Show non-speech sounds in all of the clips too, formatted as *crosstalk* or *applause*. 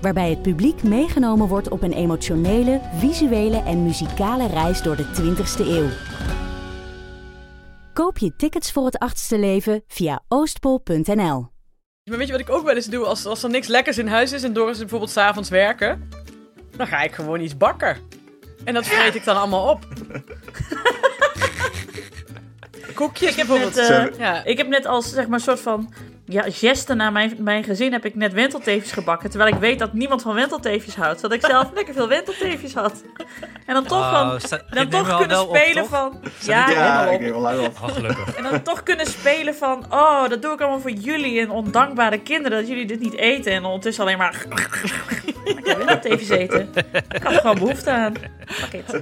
Waarbij het publiek meegenomen wordt op een emotionele, visuele en muzikale reis door de 20ste eeuw. Koop je tickets voor het achtste leven via oostpol.nl. Maar weet je wat ik ook wel eens doe als, als er niks lekkers in huis is en Doris is bijvoorbeeld s'avonds werken? Dan ga ik gewoon iets bakken. En dat vreet ik dan allemaal op. *laughs* Koekjes Ik heb, bijvoorbeeld. net, eh, ja. ik heb net als zeg maar een soort van ja, geste naar mijn, mijn gezin heb ik net wentelteefjes gebakken. Terwijl ik weet dat niemand van wentelteefjes houdt. Zodat ik zelf lekker veel wentelteefjes had. En dan toch, Oh, van, sta- dan toch kunnen wel op, spelen toch? van... Ja, op? Ik wel lang op. Oh, gelukkig. En dan toch kunnen spelen van... Oh, dat doe ik allemaal voor jullie en ondankbare kinderen. Dat jullie dit niet eten. En ondertussen alleen maar... Ik wil dat even eten. Ik had er gewoon behoefte aan. Fuck it.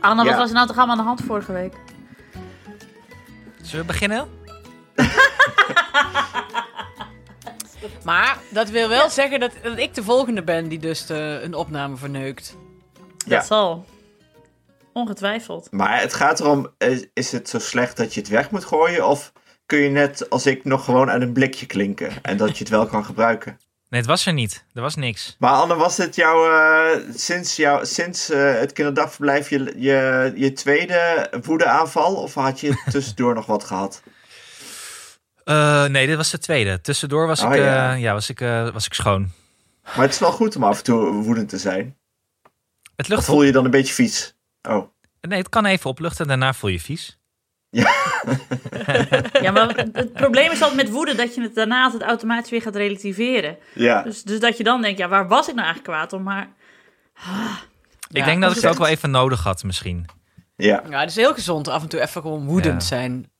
Anna, wat Ja. was er nou toch allemaal aan de hand vorige week? Zullen we beginnen? *laughs* Maar dat wil wel zeggen dat, dat ik de volgende ben die dus de, een opname verneukt. Ja. Dat zal. Ongetwijfeld. Maar het gaat erom, is, is het zo slecht dat je het weg moet gooien? Of kun je net als ik nog gewoon uit een blikje klinken en dat je het wel kan gebruiken? Nee, het was er niet. Er was niks. Maar Anne, was dit jouw, eh, sinds, jouw, sinds eh, het kinderdagverblijf je, je, je tweede woedeaanval? Of had je *laughs* tussendoor nog wat gehad? Eh, nee, dit was de tweede. Tussendoor was, Oh, ik, ja. ja. was, ik, was ik schoon. Maar het is wel goed om af en toe woedend te zijn. Het Of lucht voel je dan een beetje vies? Oh. Nee, het kan even opluchten en daarna voel je vies. *laughs* Ja, maar het probleem is altijd met woede dat je het daarna altijd automatisch weer gaat relativeren. Ja. Dus, dus dat je dan denkt, ja, waar was ik nou eigenlijk kwaad om? Maar ik denk dat ik het ook wel even nodig had misschien. ja. Ja, het is heel gezond af en toe even gewoon woedend Ja. zijn.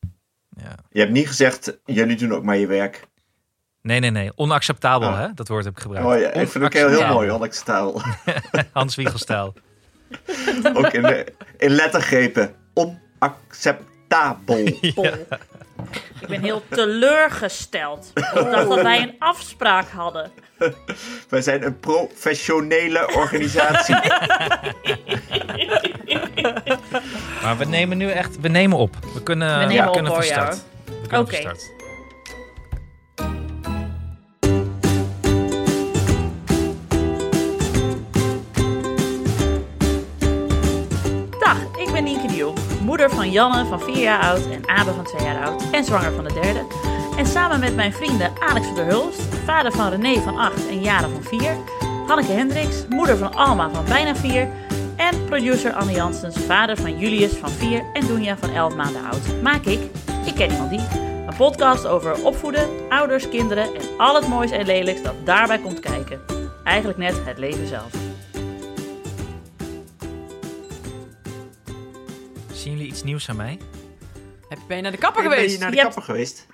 Ja. Je hebt niet gezegd, jullie doen ook maar je werk. Nee, nee, nee. Onacceptabel, Ah. hè? Dat woord heb ik gebruikt. Oh ja, ik vind het ook heel, heel mooi, onacceptabel. *laughs* Hans Wiegelstijl. ook in, in lettergrepen. Onacceptabel. Pol. *laughs* Ik ben heel teleurgesteld. Ik dacht dat wij een afspraak hadden. *laughs* Wij zijn een professionele organisatie. *laughs* Maar we nemen nu echt... We nemen op. We kunnen, We nemen op, kunnen van start. We kunnen Oké. van moeder van Janne van 4 jaar oud en Abe van 2 jaar oud en zwanger van de derde. En samen met mijn vrienden Alex van der Hulst, vader van René van 8 en Jaren van 4, Hanneke Hendricks, moeder van Alma van bijna 4 en producer Anne Janssens, vader van Julius van 4 en Doenja van 11 maanden oud, maak ik, ik ken iemand die, een podcast over opvoeden, ouders, kinderen en al het moois en lelijks dat daarbij komt kijken. Eigenlijk net het leven zelf. Iets nieuws aan mij? Heb, ben je naar de kapper Ben je geweest? naar de Je hebt- kapper geweest?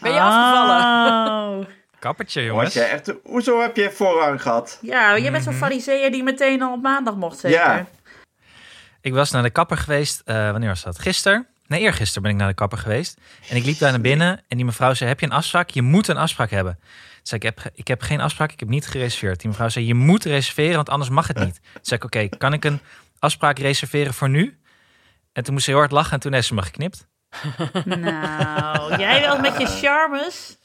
Ben je afgevallen? Oh. Kappertje, Was jongens. jij echt, hoezo heb je voorrang gehad? Ja, jij bent zo'n Mhm. fariseer die meteen al op maandag mocht zeker. Ja. Ik was naar de kapper geweest. eh, wanneer was dat? Gisteren? Nee, eergisteren ben ik naar de kapper geweest. En ik liep daar naar binnen en die mevrouw zei, heb je een afspraak? Je moet een afspraak hebben. Toen zei ik, ik heb, ik heb geen afspraak, ik heb niet gereserveerd. Die mevrouw zei, je moet reserveren, want anders mag het niet. Toen zei ik, oké, kan ik een afspraak reserveren voor nu? En toen moest ze heel hard lachen en toen heeft ze me geknipt. Nou, jij wel met je charmes.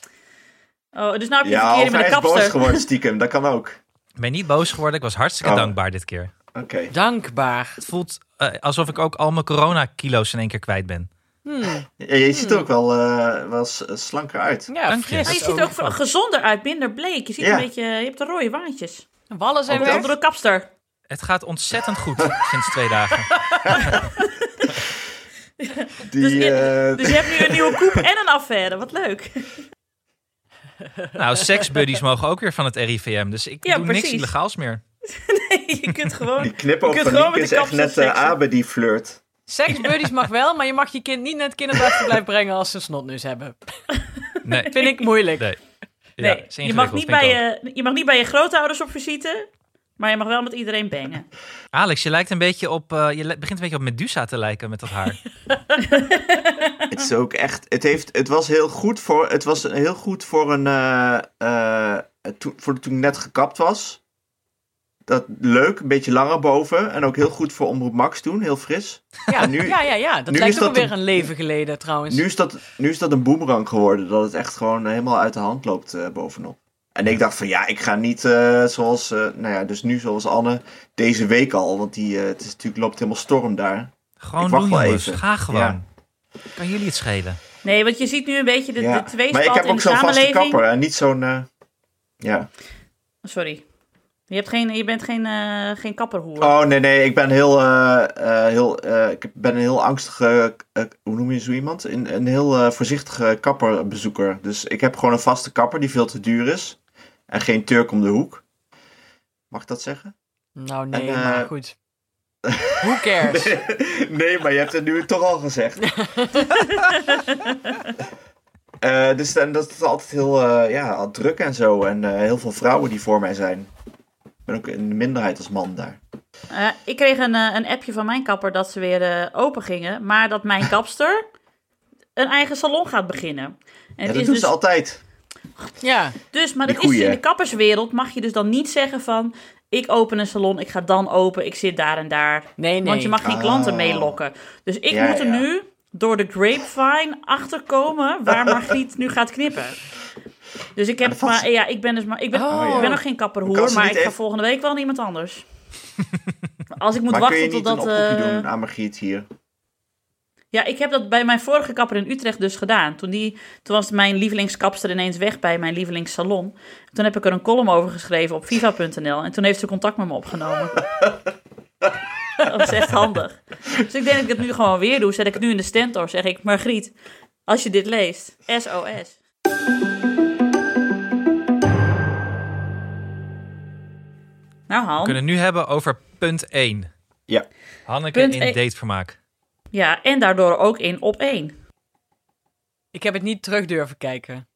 Oh, dus nou heb je Ja, verkeerde met hij de is boos kapster. geworden stiekem, dat kan ook. Ik ben niet boos geworden, ik was hartstikke Oh. dankbaar dit keer. Oké. Dankbaar. Het voelt eh, alsof ik ook al mijn corona-kilo's in één keer kwijt ben. Hmm. Ja, je ziet er ook wel, eh, wel s- slanker uit. Ja, Dank je. fris. Maar je ziet er ook gezonder uit, minder bleek. Je ziet Ja. een beetje, je hebt de rode wangetjes. Wallen zijn weg. Onder de kapster. Het gaat ontzettend goed sinds twee dagen. *laughs* *laughs* Die, Dus je- eh, Dus je hebt nu een nieuwe koep en een affaire. Wat leuk. Nou, seksbuddies mogen ook weer van het RIVM, dus ik Ja, doe niks illegaals meer. *laughs* je kunt gewoon... die je kunt van is de echt net uh, seksen. Abe die flirt. Seksbuddies mag wel, maar je mag je kind niet naar het kinderdagverblijf brengen als ze een snotneus hebben. Nee. Vind ik moeilijk. Nee. Nee, je, mag niet bij je, je mag niet bij je grootouders op visite, maar je mag wel met iedereen bangen. *laughs* Alex, je lijkt een beetje op. eh, je begint een beetje op Medusa te lijken met dat haar. *laughs* Het is ook echt. Het, heeft, het was heel goed voor. Het was heel goed voor een. eh eh, toen, voor toen ik net gekapt was. Dat leuk, een beetje langer boven. En ook heel goed voor Omroep Max toen, heel fris. Ja, En nu- ja, ja, ja. Dat nu lijkt is ook dat alweer een- een leven geleden trouwens. Nu is, dat, nu is dat een boemerang geworden. Dat het echt gewoon helemaal uit de hand loopt eh, bovenop. En ik dacht van ja, ik ga niet eh, zoals. eh, nou ja, dus nu zoals Anne. Deze week al. Want die, eh, het is natuurlijk, loopt helemaal storm daar. Gewoon Ik wacht doen, wel jongens. even. Ga gewoon. Ja. Kan jullie het schelen? Nee, want je ziet nu een beetje de, ja. de tweespalt maar ik heb ook zo'n vaste kapper. En niet zo'n. eh, ja. Sorry. Je, hebt geen, je bent geen, eh geen kapperhoer. Oh nee, nee, ik ben heel, eh, eh, heel, eh, ik ben een heel angstige, hoe noem je zo iemand? Een, een heel voorzichtige kapperbezoeker. Dus ik heb gewoon een vaste kapper die veel te duur is. En geen Turk om de hoek. Mag ik dat zeggen? Nou, nee, En, eh, maar goed. Who cares? *laughs* nee, maar je hebt het nu toch al gezegd. *laughs* Eh, dus dan, dat is altijd heel eh, ja, druk en zo. En eh, heel veel vrouwen die voor mij zijn. Ik ben ook in de minderheid als man daar. Eh, ik kreeg een, eh, een appje van mijn kapper dat ze weer eh, open gingen, maar dat mijn kapster *laughs* een eigen salon gaat beginnen. En Ja, dat is doen dus, ze altijd. Ja, dus, maar dat is in goeie. de kapperswereld mag je dus dan niet zeggen van ik open een salon, ik ga dan open, ik zit daar en daar. nee, nee. Want je mag geen klanten Oh. meelokken. Dus ik Ja, moet er ja. nu door de grapevine achterkomen waar *laughs* Margriet nu gaat knippen. Dus ik heb dat valt- maar, ja, ik ben dus maar, ik ben, Oh, ik ben nog geen kapperhoer, maar ik ga even- volgende week wel naar iemand anders. *laughs* Als ik moet maar kun je wachten niet totdat. een oproepje eh, doen aan Margriet hier? Ja, ik heb dat bij mijn vorige kapper in Utrecht dus gedaan. Toen, die, toen was mijn lievelingskapster ineens weg bij mijn lievelingssalon. Toen heb ik er een column over geschreven op viva.nl. En toen heeft ze contact met me opgenomen. *laughs* dat is echt handig. Dus ik denk dat ik het nu gewoon weer doe. Zet ik het nu in de stentor. Zeg ik, Margriet, als je dit leest, SOS. Nou, We Han. kunnen het nu hebben over punt 1. Ja. Hanneke Punt in één. datevermaak. Ja, en daardoor ook in op één. *laughs* Ik heb het niet terug durven kijken.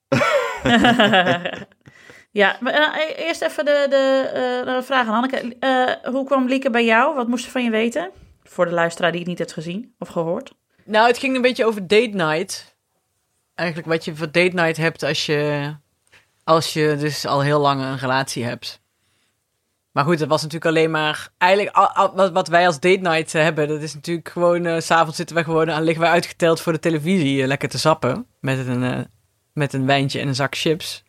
ja, maar eh, eerst even de, de, eh, vraag aan Hanneke. Eh, hoe kwam Lieke bij jou? Wat moest ze van je weten? Voor de luisteraar die het niet heeft gezien of gehoord. Nou, het ging een beetje over date night. Eigenlijk wat je voor date night hebt als je, als je dus al heel lang een relatie hebt. Maar goed, het was natuurlijk alleen maar... Eigenlijk, al- al- wat, wat wij als date night eh, hebben, dat is natuurlijk gewoon... eh, s S'avonds zitten we gewoon, aan liggen we uitgeteld voor de televisie, eh, lekker te sappen. Met een, eh, met een wijntje en een zak chips.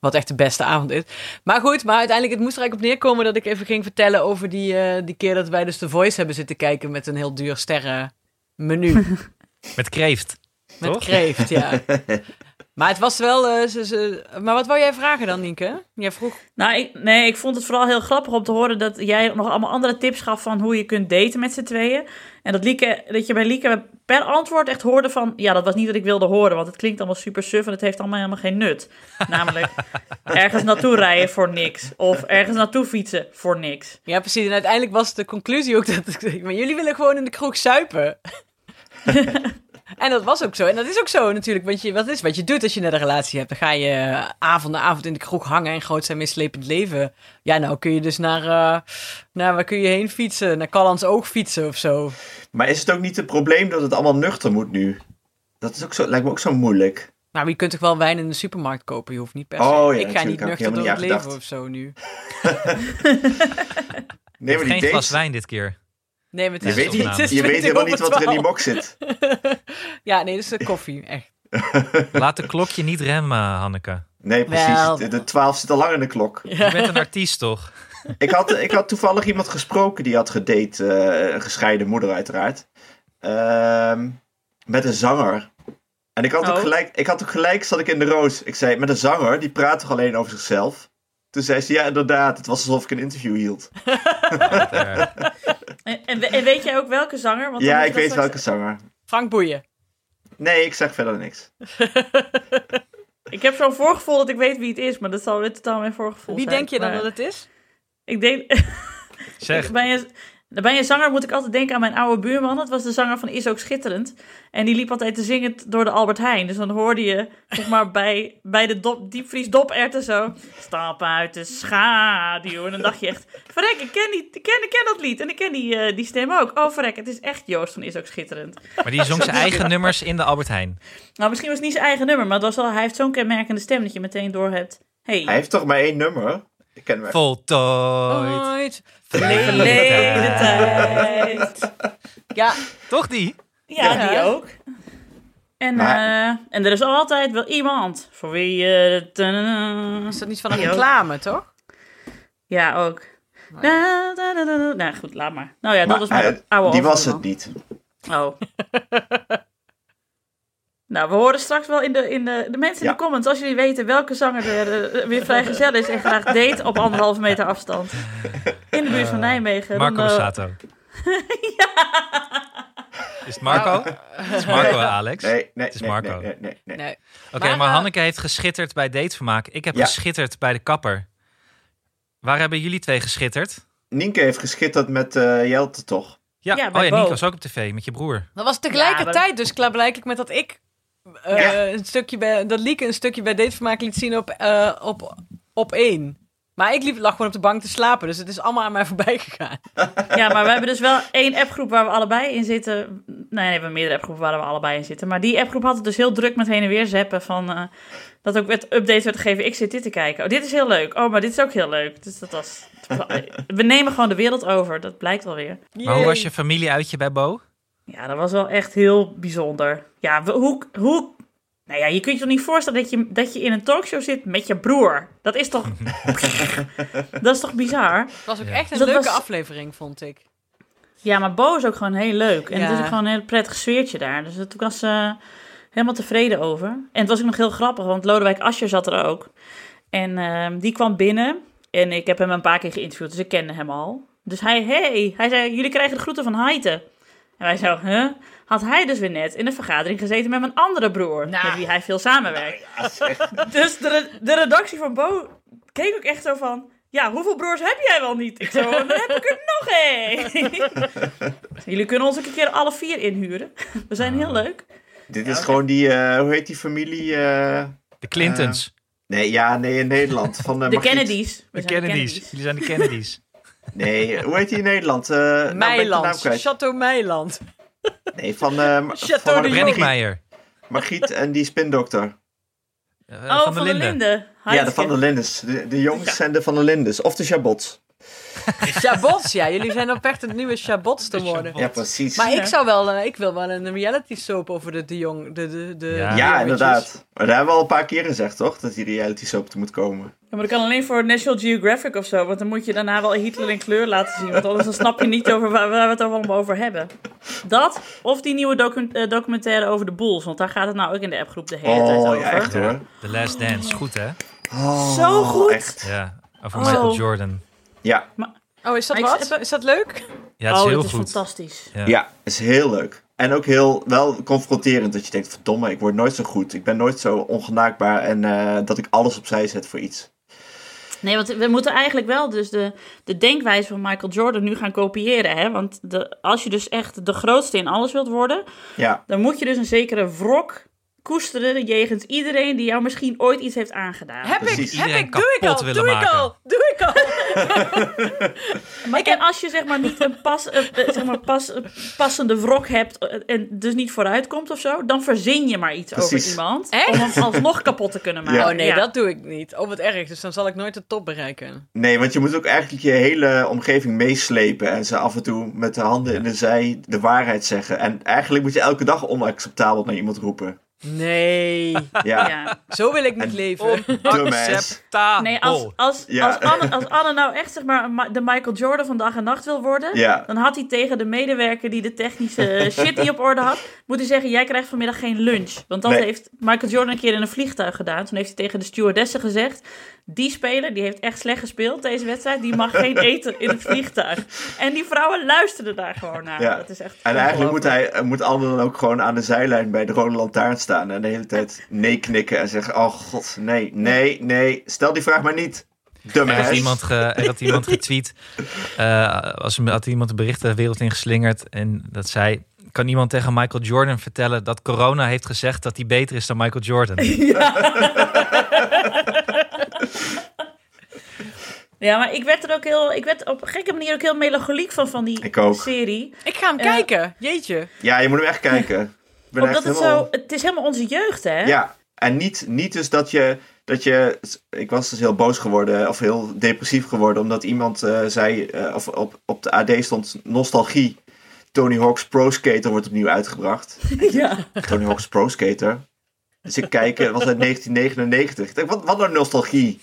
Wat echt de beste avond is. Maar goed, maar uiteindelijk, het moest er eigenlijk op neerkomen dat ik even ging vertellen over die, eh, die keer dat wij dus The Voice hebben zitten kijken met een heel duur sterrenmenu. *laughs* Met kreeft. Met Toch? kreeft, ja. *laughs* maar het was wel... eh, ze, ze- Maar wat wou jij vragen dan, Nienke? Jij vroeg... Nou, ik, nee, ik vond het vooral heel grappig om te horen dat jij nog allemaal andere tips gaf van hoe je kunt daten met z'n tweeën. En dat, Lieke, dat je bij Lieke per antwoord echt hoorde van, ja, dat was niet wat ik wilde horen, want het klinkt allemaal super suf en het heeft allemaal helemaal geen nut. *laughs* Namelijk ergens naartoe rijden voor niks. Of ergens naartoe fietsen voor niks. Ja, precies. En uiteindelijk was de conclusie ook dat... ik- Maar jullie willen gewoon in de kroeg suipen. *laughs* en dat was ook zo. En dat is ook zo natuurlijk. Want je, wat is wat je doet als je net een relatie hebt? Dan ga je eh, avond na avond in de kroeg hangen en groot zijn mislepend leven. Ja, nou kun je dus naar... eh, naar waar kun je heen fietsen? Naar Callans Oog fietsen of zo. Maar is het ook niet het probleem dat het allemaal nuchter moet nu? Dat is ook zo, lijkt me ook zo moeilijk. Nou, je kunt toch wel wijn in de supermarkt kopen? Je hoeft niet per se... Oh ja, ik ga niet nuchter door het leven aan of zo nu. *laughs* Nee, maar Geen glas wijn dit keer. Nee, maar het je is weet, niet- het is je weet 20 helemaal niet wat er in die 12. box zit. *laughs* Ja, nee, dat is de koffie, echt. *laughs* Laat de klokje niet remmen, Hanneke. Nee, precies. Wel. De, de 12 zit al lang in de klok. Je bent een artiest, toch? *laughs* Ik had, ik had toevallig iemand gesproken die had gedate, eh, een gescheiden moeder uiteraard. Ehm, met een zanger. En ik had, ook Oh. gelijk, ik had ook gelijk, zat ik in de roos. Ik zei, met een zanger, die praat toch alleen over zichzelf? Toen zei ze, ja inderdaad, het was alsof ik een interview hield. *laughs* En, en, we- en weet jij ook welke zanger? Want ja, ik weet straks- welke zanger. Frank Boeien. Nee, ik zeg verder niks. *laughs* Ik heb zo'n voorgevoel dat ik weet wie het is, maar dat zal weer totaal mijn voorgevoel Wie zijn. denk je dan Maar dat het is? Ik denk... zeg, *laughs* bij een, Bij een zanger moet ik altijd denken aan mijn oude buurman. Dat was de zanger van Is ook Schitterend. En die liep altijd te zingen door de Albert Heijn. Dus dan hoorde je, zeg maar, bij, bij de dop, diepvries doperten zo... Stap uit de schaduw. En dan dacht je echt, verrek, ik ken, die, ik ken, ik ken dat lied. En ik ken die, eh, die stem ook. Oh, verrek, het is echt Joost van Is ook Schitterend. Maar die zong *laughs* zijn eigen nummers in de Albert Heijn. Nou, misschien was het niet zijn eigen nummer, maar het was wel, hij heeft zo'n kenmerkende stem dat je meteen door hebt. Hey, Hij heeft toch maar één nummer? Ik ken hem. Voltooid. Ooit. verleden tijd. Ja, Toch die? Ja, Ja. die ook. En, Maar- eh, en er is altijd wel iemand voor wie je... ta-na-na. is dat niet van een Die ook. reclame, toch? Ja, ook. Nou goed, laat maar. Nou ja, dat Maar was mijn oude Die was het niet. Oh. *laughs* nou, we horen straks wel in de, in de, de mensen in Ja. de comments, als jullie weten welke zanger er eh, weer vrijgezel is en graag date op anderhalve meter afstand. In de buurt van Nijmegen. Marco dan, eh, Bassato. *laughs* Is het Marco? Het is Marco, Alex. Nee, nee, Het is nee, Marco. nee, nee, nee, nee. Nee. Oké, Maar, maar eh, Hanneke heeft geschitterd bij Datevermaak. Ik heb Ja. geschitterd bij de kapper. Waar hebben jullie twee geschitterd? Nienke heeft geschitterd met eh, Jelte, toch? Ja, Ja, oh ja. Nico was ook op tv met je broer. Dat was tegelijkertijd Ja, dus klaarblijkelijk met dat ik eh, Ja. een stukje bij, dat Lieke een stukje bij Datevermaak liet zien op, eh, op, op één. Maar ik liep, lag gewoon op de bank te slapen, dus het is allemaal aan mij *laughs* voorbij gegaan. Ja, maar we hebben dus wel één appgroep waar we allebei in zitten. Nee, we hebben meerdere appgroepen waar we allebei in zitten. Maar die appgroep had het dus heel druk met heen en weer zappen. Van, eh, dat ook werd updates werd gegeven. Ik zit dit te kijken. Oh, dit is heel leuk. Oh, maar dit is ook heel leuk. Dus dat was... We nemen gewoon de wereld over. Dat blijkt wel weer. Maar hoe was je familieuitje bij Bo? Ja, dat was wel echt heel bijzonder. Ja, hoe... hoe nou ja, je kunt je toch niet voorstellen dat je, dat je in een talkshow zit met je broer. Dat is toch... *laughs* dat is toch bizar? Het was ook Ja. echt een Dat leuke was- aflevering, vond ik. Ja, maar Bo is ook gewoon heel leuk. En Ja. het is ook gewoon een heel prettig sfeertje daar. Dus ik was eh, helemaal tevreden over. En het was ook nog heel grappig, want Lodewijk Asscher zat er ook. En ehm, die kwam binnen. En ik heb hem een paar keer geïnterviewd, dus ik kende hem al. Dus hij, hey, hij zei, jullie krijgen de groeten van Heite. En wij zo, huh? Had hij dus weer net in een vergadering gezeten met mijn andere broer, Nou. met wie hij veel samenwerkt. *laughs* Dus de, de redactie van Bo keek ook echt zo van... Ja, hoeveel broers heb jij wel niet? Ik zo, *laughs* dan heb ik er nog één. *laughs* Jullie kunnen ons ook een keer alle vier inhuren. We zijn heel leuk. Dit is gewoon die, eh, hoe heet die familie? eh, De Clintons. nee, ja, nee, in Nederland. Van, eh, De Margriet. Kennedys. We de zijn Kennedys. Jullie zijn de Kennedys. Nee, hoe heet die in Nederland? De naam Meiland. Chateau Meiland. Nee, van, eh, *laughs* Chateau van de Brenninkmeijer. Margriet en die spindokter. Eh, Oh, van, de Linde. Ja, de Van der Lindes. De, de jongens zijn de Van der Lindes. Of de Jabots. *laughs* Chabots, ja. Jullie zijn op echt het nieuwe Chabots te worden. Ja, precies. Maar ja, ik zou wel, ik wil wel een reality soap over de, de jong, de, de, de, Ja. de inderdaad. Maar daar hebben we al een paar keer gezegd, toch? Dat die reality soap er moet komen. Maar dat kan alleen voor National Geographic of zo. Want dan moet je daarna wel Hitler in kleur laten zien. Want anders dan snap je niet over waar, waar we het allemaal over hebben. Dat, of die nieuwe docu- eh, documentaire over de Bulls. Want daar gaat het nou ook in de appgroep de hele tijd Oh, over. ja, echt hoor. The Last Dance. Goed, hè? Oh, Zo goed. Echt. Ja. Over Oh. Michael Jordan. Ja, Oh, is dat Maar wat? Is dat leuk? Ja, het is oh, heel dat is goed. fantastisch. Ja. ja, is heel leuk. En ook heel wel confronterend dat je denkt, verdomme, ik word nooit zo goed. Ik ben nooit zo ongenaakbaar en eh, dat ik alles opzij zet voor iets. Nee, want we moeten eigenlijk wel dus de, de denkwijze van Michael Jordan nu gaan kopiëren. Hè? Want de, als je dus echt de grootste in alles wilt worden, Ja, dan moet je dus een zekere wrok koesteren jegens iedereen die jou misschien ooit iets heeft aangedaan. Heb Precies. ik, heb Iedereen ik, doe ik kapot al, willen doe ik maken. al, doe ik al. *laughs* Maar en als je zeg maar niet een pas, eh, zeg maar pas, passende wrok hebt eh, en dus niet vooruit komt of zo, dan verzin je maar iets over iemand Echt? om hem alsnog kapot te kunnen maken. Ja. Oh nee, Ja. dat doe ik niet. Oh, wat erg. Dus dan zal ik nooit de top bereiken. nee, want je moet ook eigenlijk je hele omgeving meeslepen en ze af en toe met de handen in de zij de waarheid zeggen. En eigenlijk moet je elke dag onacceptabel naar iemand roepen. Nee, Ja, Ja. zo wil ik niet leven. Acceptabel. Nee, als, als, Ja. als, Anne, als Anne nou echt zeg maar Ma- de Michael Jordan van dag en nacht wil worden, Ja. dan had hij tegen de medewerker die de technische *laughs* shit niet op orde had, moeten zeggen: Jij krijgt vanmiddag geen lunch. Want dat Nee. heeft Michael Jordan een keer in een vliegtuig gedaan. Toen heeft hij tegen de stewardessen gezegd: Die speler die heeft echt slecht gespeeld deze wedstrijd, die mag geen *laughs* eten in het vliegtuig. En die vrouwen luisterden daar gewoon naar. Ja. Dat is echt En eigenlijk moet, hij, moet Anne dan ook gewoon aan de zijlijn bij de Rode Lantaarn staan. En de hele tijd nee knikken en zeggen: Oh god, nee, nee, nee, stel die vraag maar niet. Er had iemand, ge, er had iemand getweet. *laughs* eh als, had iemand een bericht de wereld ingeslingerd. En dat zei. Kan iemand tegen Michael Jordan vertellen dat corona heeft gezegd dat hij beter is dan Michael Jordan? *laughs* Ja, maar ik werd er ook heel. Ik werd op een gekke manier ook heel melancholiek van, van die Ik ook. serie. Ik ga hem Ja. kijken. Jeetje. Ja, je moet hem echt kijken. Ben Omdat echt het helemaal- zo. Het is helemaal onze jeugd, hè? Ja, en niet, niet dus dat je, dat je... Ik was dus heel boos geworden, of heel depressief geworden, omdat iemand eh, zei, eh, of op, op de AD stond nostalgie. Tony Hawk's Pro Skater wordt opnieuw uitgebracht. *laughs* ja. Tony Hawk's Pro Skater. Dus ik kijk, het was uit 1999. Ik denk, wat, wat een nostalgie.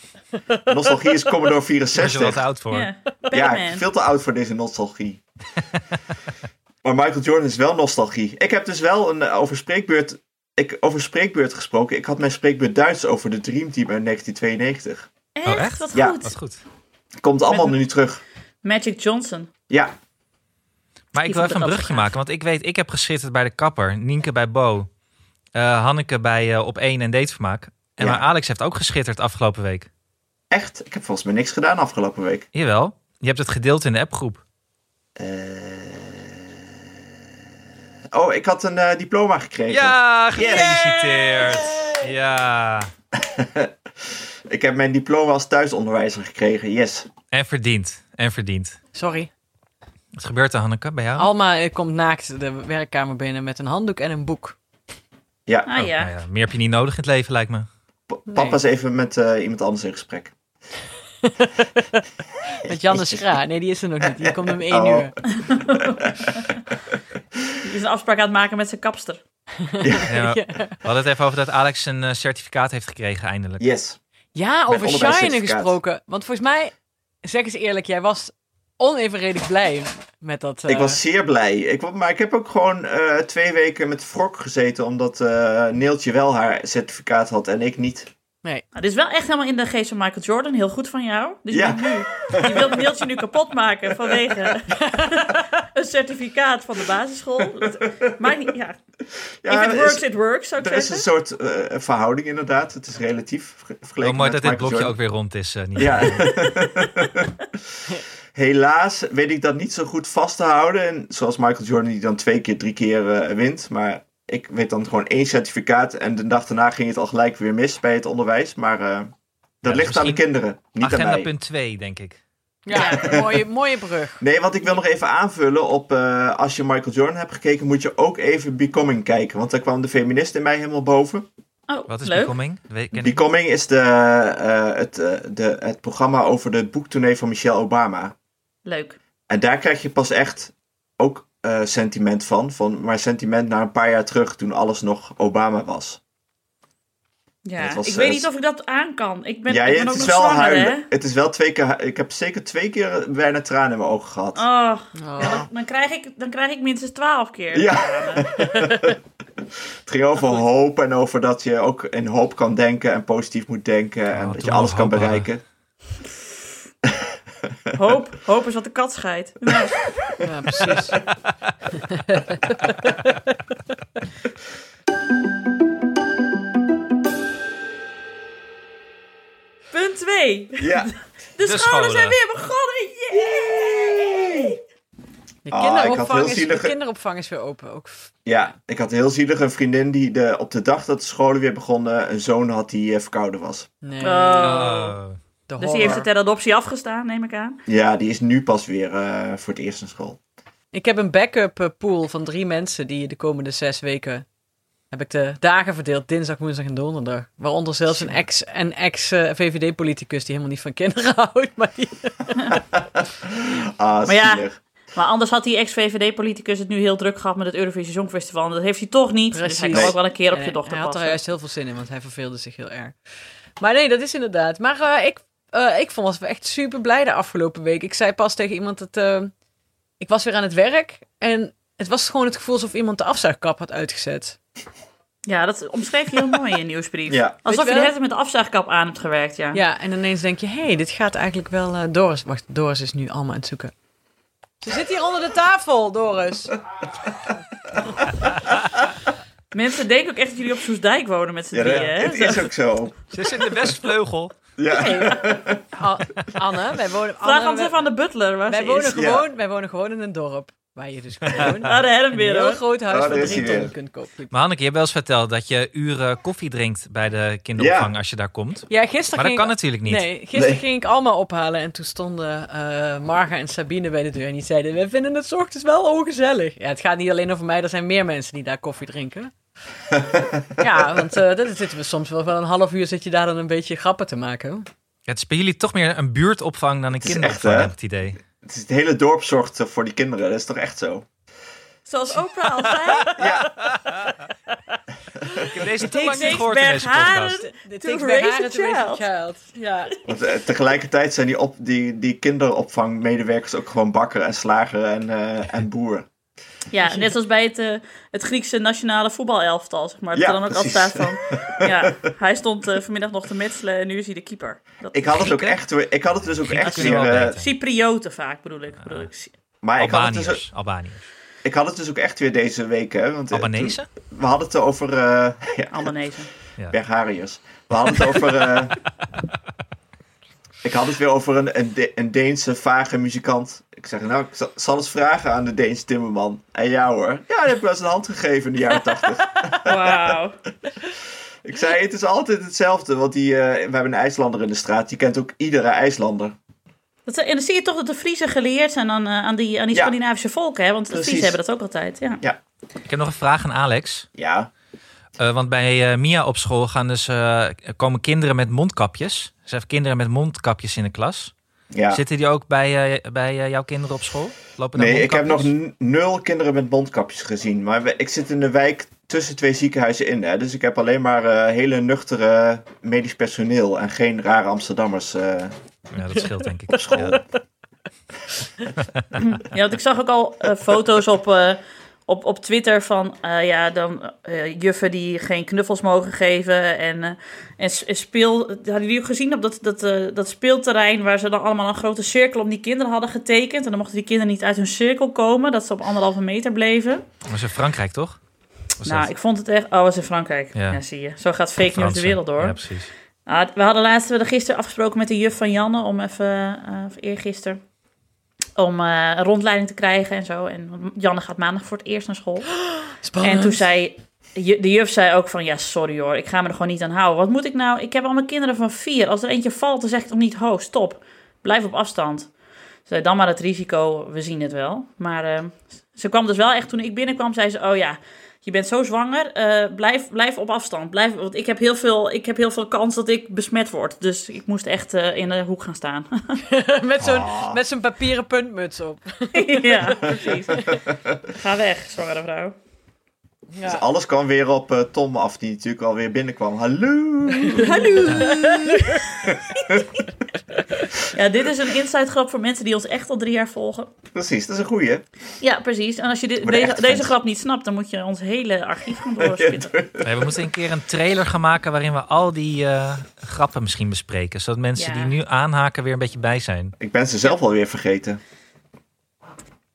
Nostalgie is Commodore Daar is je 64. wat oud voor. ja. Ja, veel te oud voor deze nostalgie. Maar Michael Jordan is wel nostalgie. Ik heb dus wel een eh, over spreekbeurt, ik, over spreekbeurt gesproken. Ik had mijn spreekbeurt Duits over de Dream Team uit 1992. Echt? Oh, echt? Wat Ja. goed. Wat goed. Komt allemaal Met- nu terug. Magic Johnson. Ja, Maar ik wil even een brugje maken. Want ik weet, ik heb geschitterd bij de kapper. Nienke bij Bo. eh, Hanneke bij eh, Op 1 en Datevermaak. En Ja. maar Alex heeft ook geschitterd afgelopen week. echt. Ik heb volgens mij niks gedaan afgelopen week. Jawel. Je hebt het gedeeld in de appgroep. Eh, Oh, ik had een eh, diploma gekregen. Ja, gefeliciteerd. Ja. *laughs* Ik heb mijn diploma als thuisonderwijzer gekregen. Yes. En verdiend. En verdiend. Sorry. Wat gebeurt er, Hanneke, bij jou? Alma eh, komt naakt de werkkamer binnen met een handdoek en een boek. Ja, Ah Oh, ja. nou ja, meer heb je niet nodig in het leven, lijkt me. p- papa is even met eh, iemand anders in gesprek. *laughs* Met Janne Schra. Nee, die is er nog niet. Die komt om één Oh. uur. *laughs* Die is een afspraak aan het maken met zijn kapster. *laughs* Ja. We hadden het even over dat Alex een eh, certificaat heeft gekregen, eindelijk. Yes. Ja, over onderwijscertificaat. gesproken. Want volgens mij, zeg eens eerlijk, jij was onevenredig blij met dat. Ik eh, was zeer blij. Ik, maar ik heb ook gewoon eh, twee weken met wrok gezeten. Omdat eh, Neeltje wel haar certificaat had en ik niet. Nee. Nou, dit is wel echt helemaal in de geest van Michael Jordan. Heel goed van jou. Dus Ja. je, nu, je wilt Neeltje nu kapot maken vanwege *laughs* een certificaat van de basisschool. Dat maakt niet, ja. Ja, If it works, is, it works, zou ik er is een zeggen. soort eh, verhouding inderdaad. Het is relatief ver- vergeleken Oh, mooi met dat dit Michael blokje Jordan. ook weer rond is. eh, niet Ja. *laughs* Helaas weet ik dat niet zo goed vast te houden. En zoals Michael Jordan die dan twee keer, drie keer eh, wint. Maar ik weet dan gewoon één certificaat. En de dag daarna ging het al gelijk weer mis bij het onderwijs. Maar eh, dat dus ligt aan de kinderen, niet aan Agenda mij. punt 2, denk ik. Ja, *laughs* mooie, mooie brug. Nee, want ik wil nog even aanvullen op... eh, als je Michael Jordan hebt gekeken, moet je ook even Becoming kijken. Want daar kwam de feminist in mij helemaal boven. Oh, Wat is leuk. Becoming? Ken. Becoming is de, eh, het, eh, de, het programma over de boektournee van Michelle Obama. Leuk. En daar krijg je pas echt ook eh, sentiment van, van. Maar sentiment naar een paar jaar terug, toen alles nog Obama was. Ja, was, ik weet eh, niet of ik dat aan kan. Ik ben, ja, ik ben het ook is nog wel zwanger, huilen. hè? Het is wel twee keer... Ik heb zeker twee keer bijna tranen in mijn ogen gehad. Oh, Oh. ja, dan, dan, krijg ik, dan krijg ik minstens twaalf keer. Ja. *laughs* Het ging over hoop en over dat je ook in hoop kan denken en positief moet denken. en Oh, dat je alles kan hadden. *laughs* Hoop, hoop is wat de kat scheidt. Ja, precies. *laughs* punt 2. Ja. *laughs* De, De scholen, scholen. zijn weer begonnen. Yay! De Ah, kinderopvang, is, de zielige- kinderopvang is weer open. Ook. ja, ik had heel zielig een vriendin die de, op de dag dat de scholen weer begonnen een zoon had die eh, verkouden was. Nee, Oh. De Dus die heeft het ter adoptie afgestaan, neem ik aan. Ja, die is nu pas weer eh, voor het eerst in school. Ik heb een backup eh, pool van drie mensen die de komende zes weken heb ik de dagen verdeeld, dinsdag, woensdag en donderdag. Waaronder zelfs een ex- een ex-VVD-politicus die helemaal niet van kinderen *laughs* houdt. Maar die... *laughs* Ah, Maar ja. Maar anders had die ex-VVD-politicus het nu heel druk gehad met het Eurovisie Songfestival. En dat heeft hij toch niet. Dus hij Precies. kan Nee. ook wel een keer op Nee, je dochter Hij had er juist heel veel zin in, want hij verveelde zich heel erg. Maar nee, dat is inderdaad. Maar eh, ik, eh, ik vond was echt super blij de afgelopen week. Ik zei pas tegen iemand dat eh, ik was weer aan het werk en het was gewoon het gevoel alsof iemand de afzuigkap had uitgezet. Ja, dat omschreef je heel mooi in je nieuwsbrief. *laughs* Ja. Alsof je de hele tijd met de afzuigkap aan hebt gewerkt, ja. Ja, en ineens denk je, hé, hey, dit gaat eigenlijk wel eh, Doris. Wacht, Doris is nu allemaal aan het zoeken. Ze zit hier onder de tafel, Doris. *laughs* Mensen denken ook echt dat jullie op Soesdijk wonen met z'n Ja, dat- drieën, hè? het is ook zo. Ze is in de westvleugel. Ja. *laughs* Anne, wij wonen, Vraag Anne, ons even aan de butler waar wij, ze wonen is. gewoon, wij wonen gewoon in een dorp. Waar je dus gewoon Ah, de een heel groot huis van is drie ton weer. kunt kopen. Maar Hanneke, je hebt wel eens verteld dat je uren koffie drinkt bij de kinderopvang als je daar komt. Ja, gisteren Maar dat ging kan ik- natuurlijk niet. Nee, gisteren Nee. ging ik allemaal ophalen en toen stonden eh Marga en Sabine bij de deur en die zeiden, we vinden het 's ochtends wel ongezellig. Ja, het gaat niet alleen over mij, er zijn meer mensen die daar koffie drinken. *laughs* ja, want eh dan zitten we soms wel wel een half uur zit je daar dan een beetje grappen te maken. Ja, het is bij jullie toch meer een buurtopvang dan een echt, kinderopvang, heb ik het idee. Het, is het hele dorp zorgt eh, voor die kinderen. Dat is toch echt zo? Zoals Oprah al zei. Ik heb deze te Takes lang niet gehoord in deze podcast. Dit takes Bergharen a to raise a child. child. Ja. Want eh, tegelijkertijd zijn die, op, die, die kinderopvangmedewerkers ook gewoon bakker en slager en, eh, en boer. Ja, net als bij het, eh, het Griekse nationale voetbalelftal, zeg maar. Dat Ja, er dan ook precies. altijd staat van... *laughs* Ja, hij stond eh, vanmiddag nog te metselen en nu is hij de keeper. Dat, Ik had het ook echt weer, ik had het dus ook Grieken echt weer, wel eh. Cyprioten vaak, bedoel ik. Bedoel ik. maar ik had, het dus, Albaniërs. Albaniërs. ik had het dus ook echt weer deze week, hè. Want, eh, Albanese? toen- we hadden het over, eh *laughs* ja, Albanese. Berghariërs. We hadden het over, eh, *laughs* ik had het weer over een, een, De- een Deense vage muzikant. Ik zeg, nou, ik zal, zal eens vragen aan de Deense timmerman. En ja hoor, ja, die heb ik wel eens een hand gegeven in de jaren tachtig. *laughs* Wauw. *laughs* Ik zei, het is altijd hetzelfde, want die, eh, we hebben een IJslander in de straat. Die kent ook iedere IJslander. Dat, en dan zie je toch dat de Friesen geleerd zijn aan, eh, aan die, aan die Ja. Scandinavische volken, hè? Want de. Friesen hebben dat ook altijd, ja. Ik heb nog een vraag aan Alex. Ja, Eh, want bij eh, Mia op school gaan dus, eh, komen kinderen met mondkapjes. Ze hebben kinderen met mondkapjes in de klas. ja. Zitten die ook bij, eh, bij eh, jouw kinderen op school? Lopen Nee, ik heb nog nul kinderen met mondkapjes gezien. Maar we- ik zit in de wijk tussen twee ziekenhuizen in. Hè, dus ik heb alleen maar eh, hele nuchtere medisch personeel. En geen rare Amsterdammers eh, Ja, dat scheelt denk ik. op school. Ja. Want ik zag ook al foto's op, eh, op, op Twitter van eh, ja, dan eh, juffen die geen knuffels mogen geven. En, eh, en, speel. Hadden jullie ook gezien op dat, dat, dat speelterrein waar ze dan allemaal een grote cirkel om die kinderen hadden getekend? En dan mochten die kinderen niet uit hun cirkel komen, dat ze op anderhalve meter bleven. Dat was in Frankrijk, toch? Was nou, dat? ik vond het echt. Oh, was in Frankrijk. Ja. Ja. zie je. Zo gaat fake news de wereld door. Ja, precies. Nou, we hadden laatst we hadden gisteren afgesproken met de juf van Janne om even, of eergisteren, om eh, een rondleiding te krijgen en zo. En Janne gaat maandag voor het eerst naar school. *gasps* Spannend. En toen zei, de juf zei ook van, ja sorry hoor, ik ga me er gewoon niet aan houden. Wat moet ik nou, ik heb al mijn kinderen van vier. Als er eentje valt, dan zeg ik toch niet, ho, stop. Blijf op afstand. Zei dan maar het risico, we zien het wel. Maar eh, ze kwam dus wel echt, toen ik binnenkwam, zei ze, oh ja, je bent zo zwanger, eh, blijf, blijf op afstand. Blijf, want ik heb, heel veel, ik heb heel veel kans dat ik besmet word. Dus ik moest echt eh, in de hoek gaan staan. *laughs* met zo'n Ah. met zo'n papieren puntmuts op. *laughs* ja, *laughs* precies. Ga weg, zwangere vrouw. Ja. Dus alles kwam weer op eh, Tom af, die natuurlijk alweer binnenkwam. Hallo! *laughs* Hallo! *laughs* ja, dit is een inside grap voor mensen die ons echt al drie jaar volgen. Precies, dat is een goeie. Ja, precies. En als je de deze, deze grap niet snapt, dan moet je ons hele archief gaan doorspitten. *laughs* Nee, we moeten een keer een trailer gaan maken waarin we al die eh, grappen misschien bespreken. Zodat mensen Ja. die nu aanhaken weer een beetje bij zijn. Ik ben ze zelf alweer vergeten.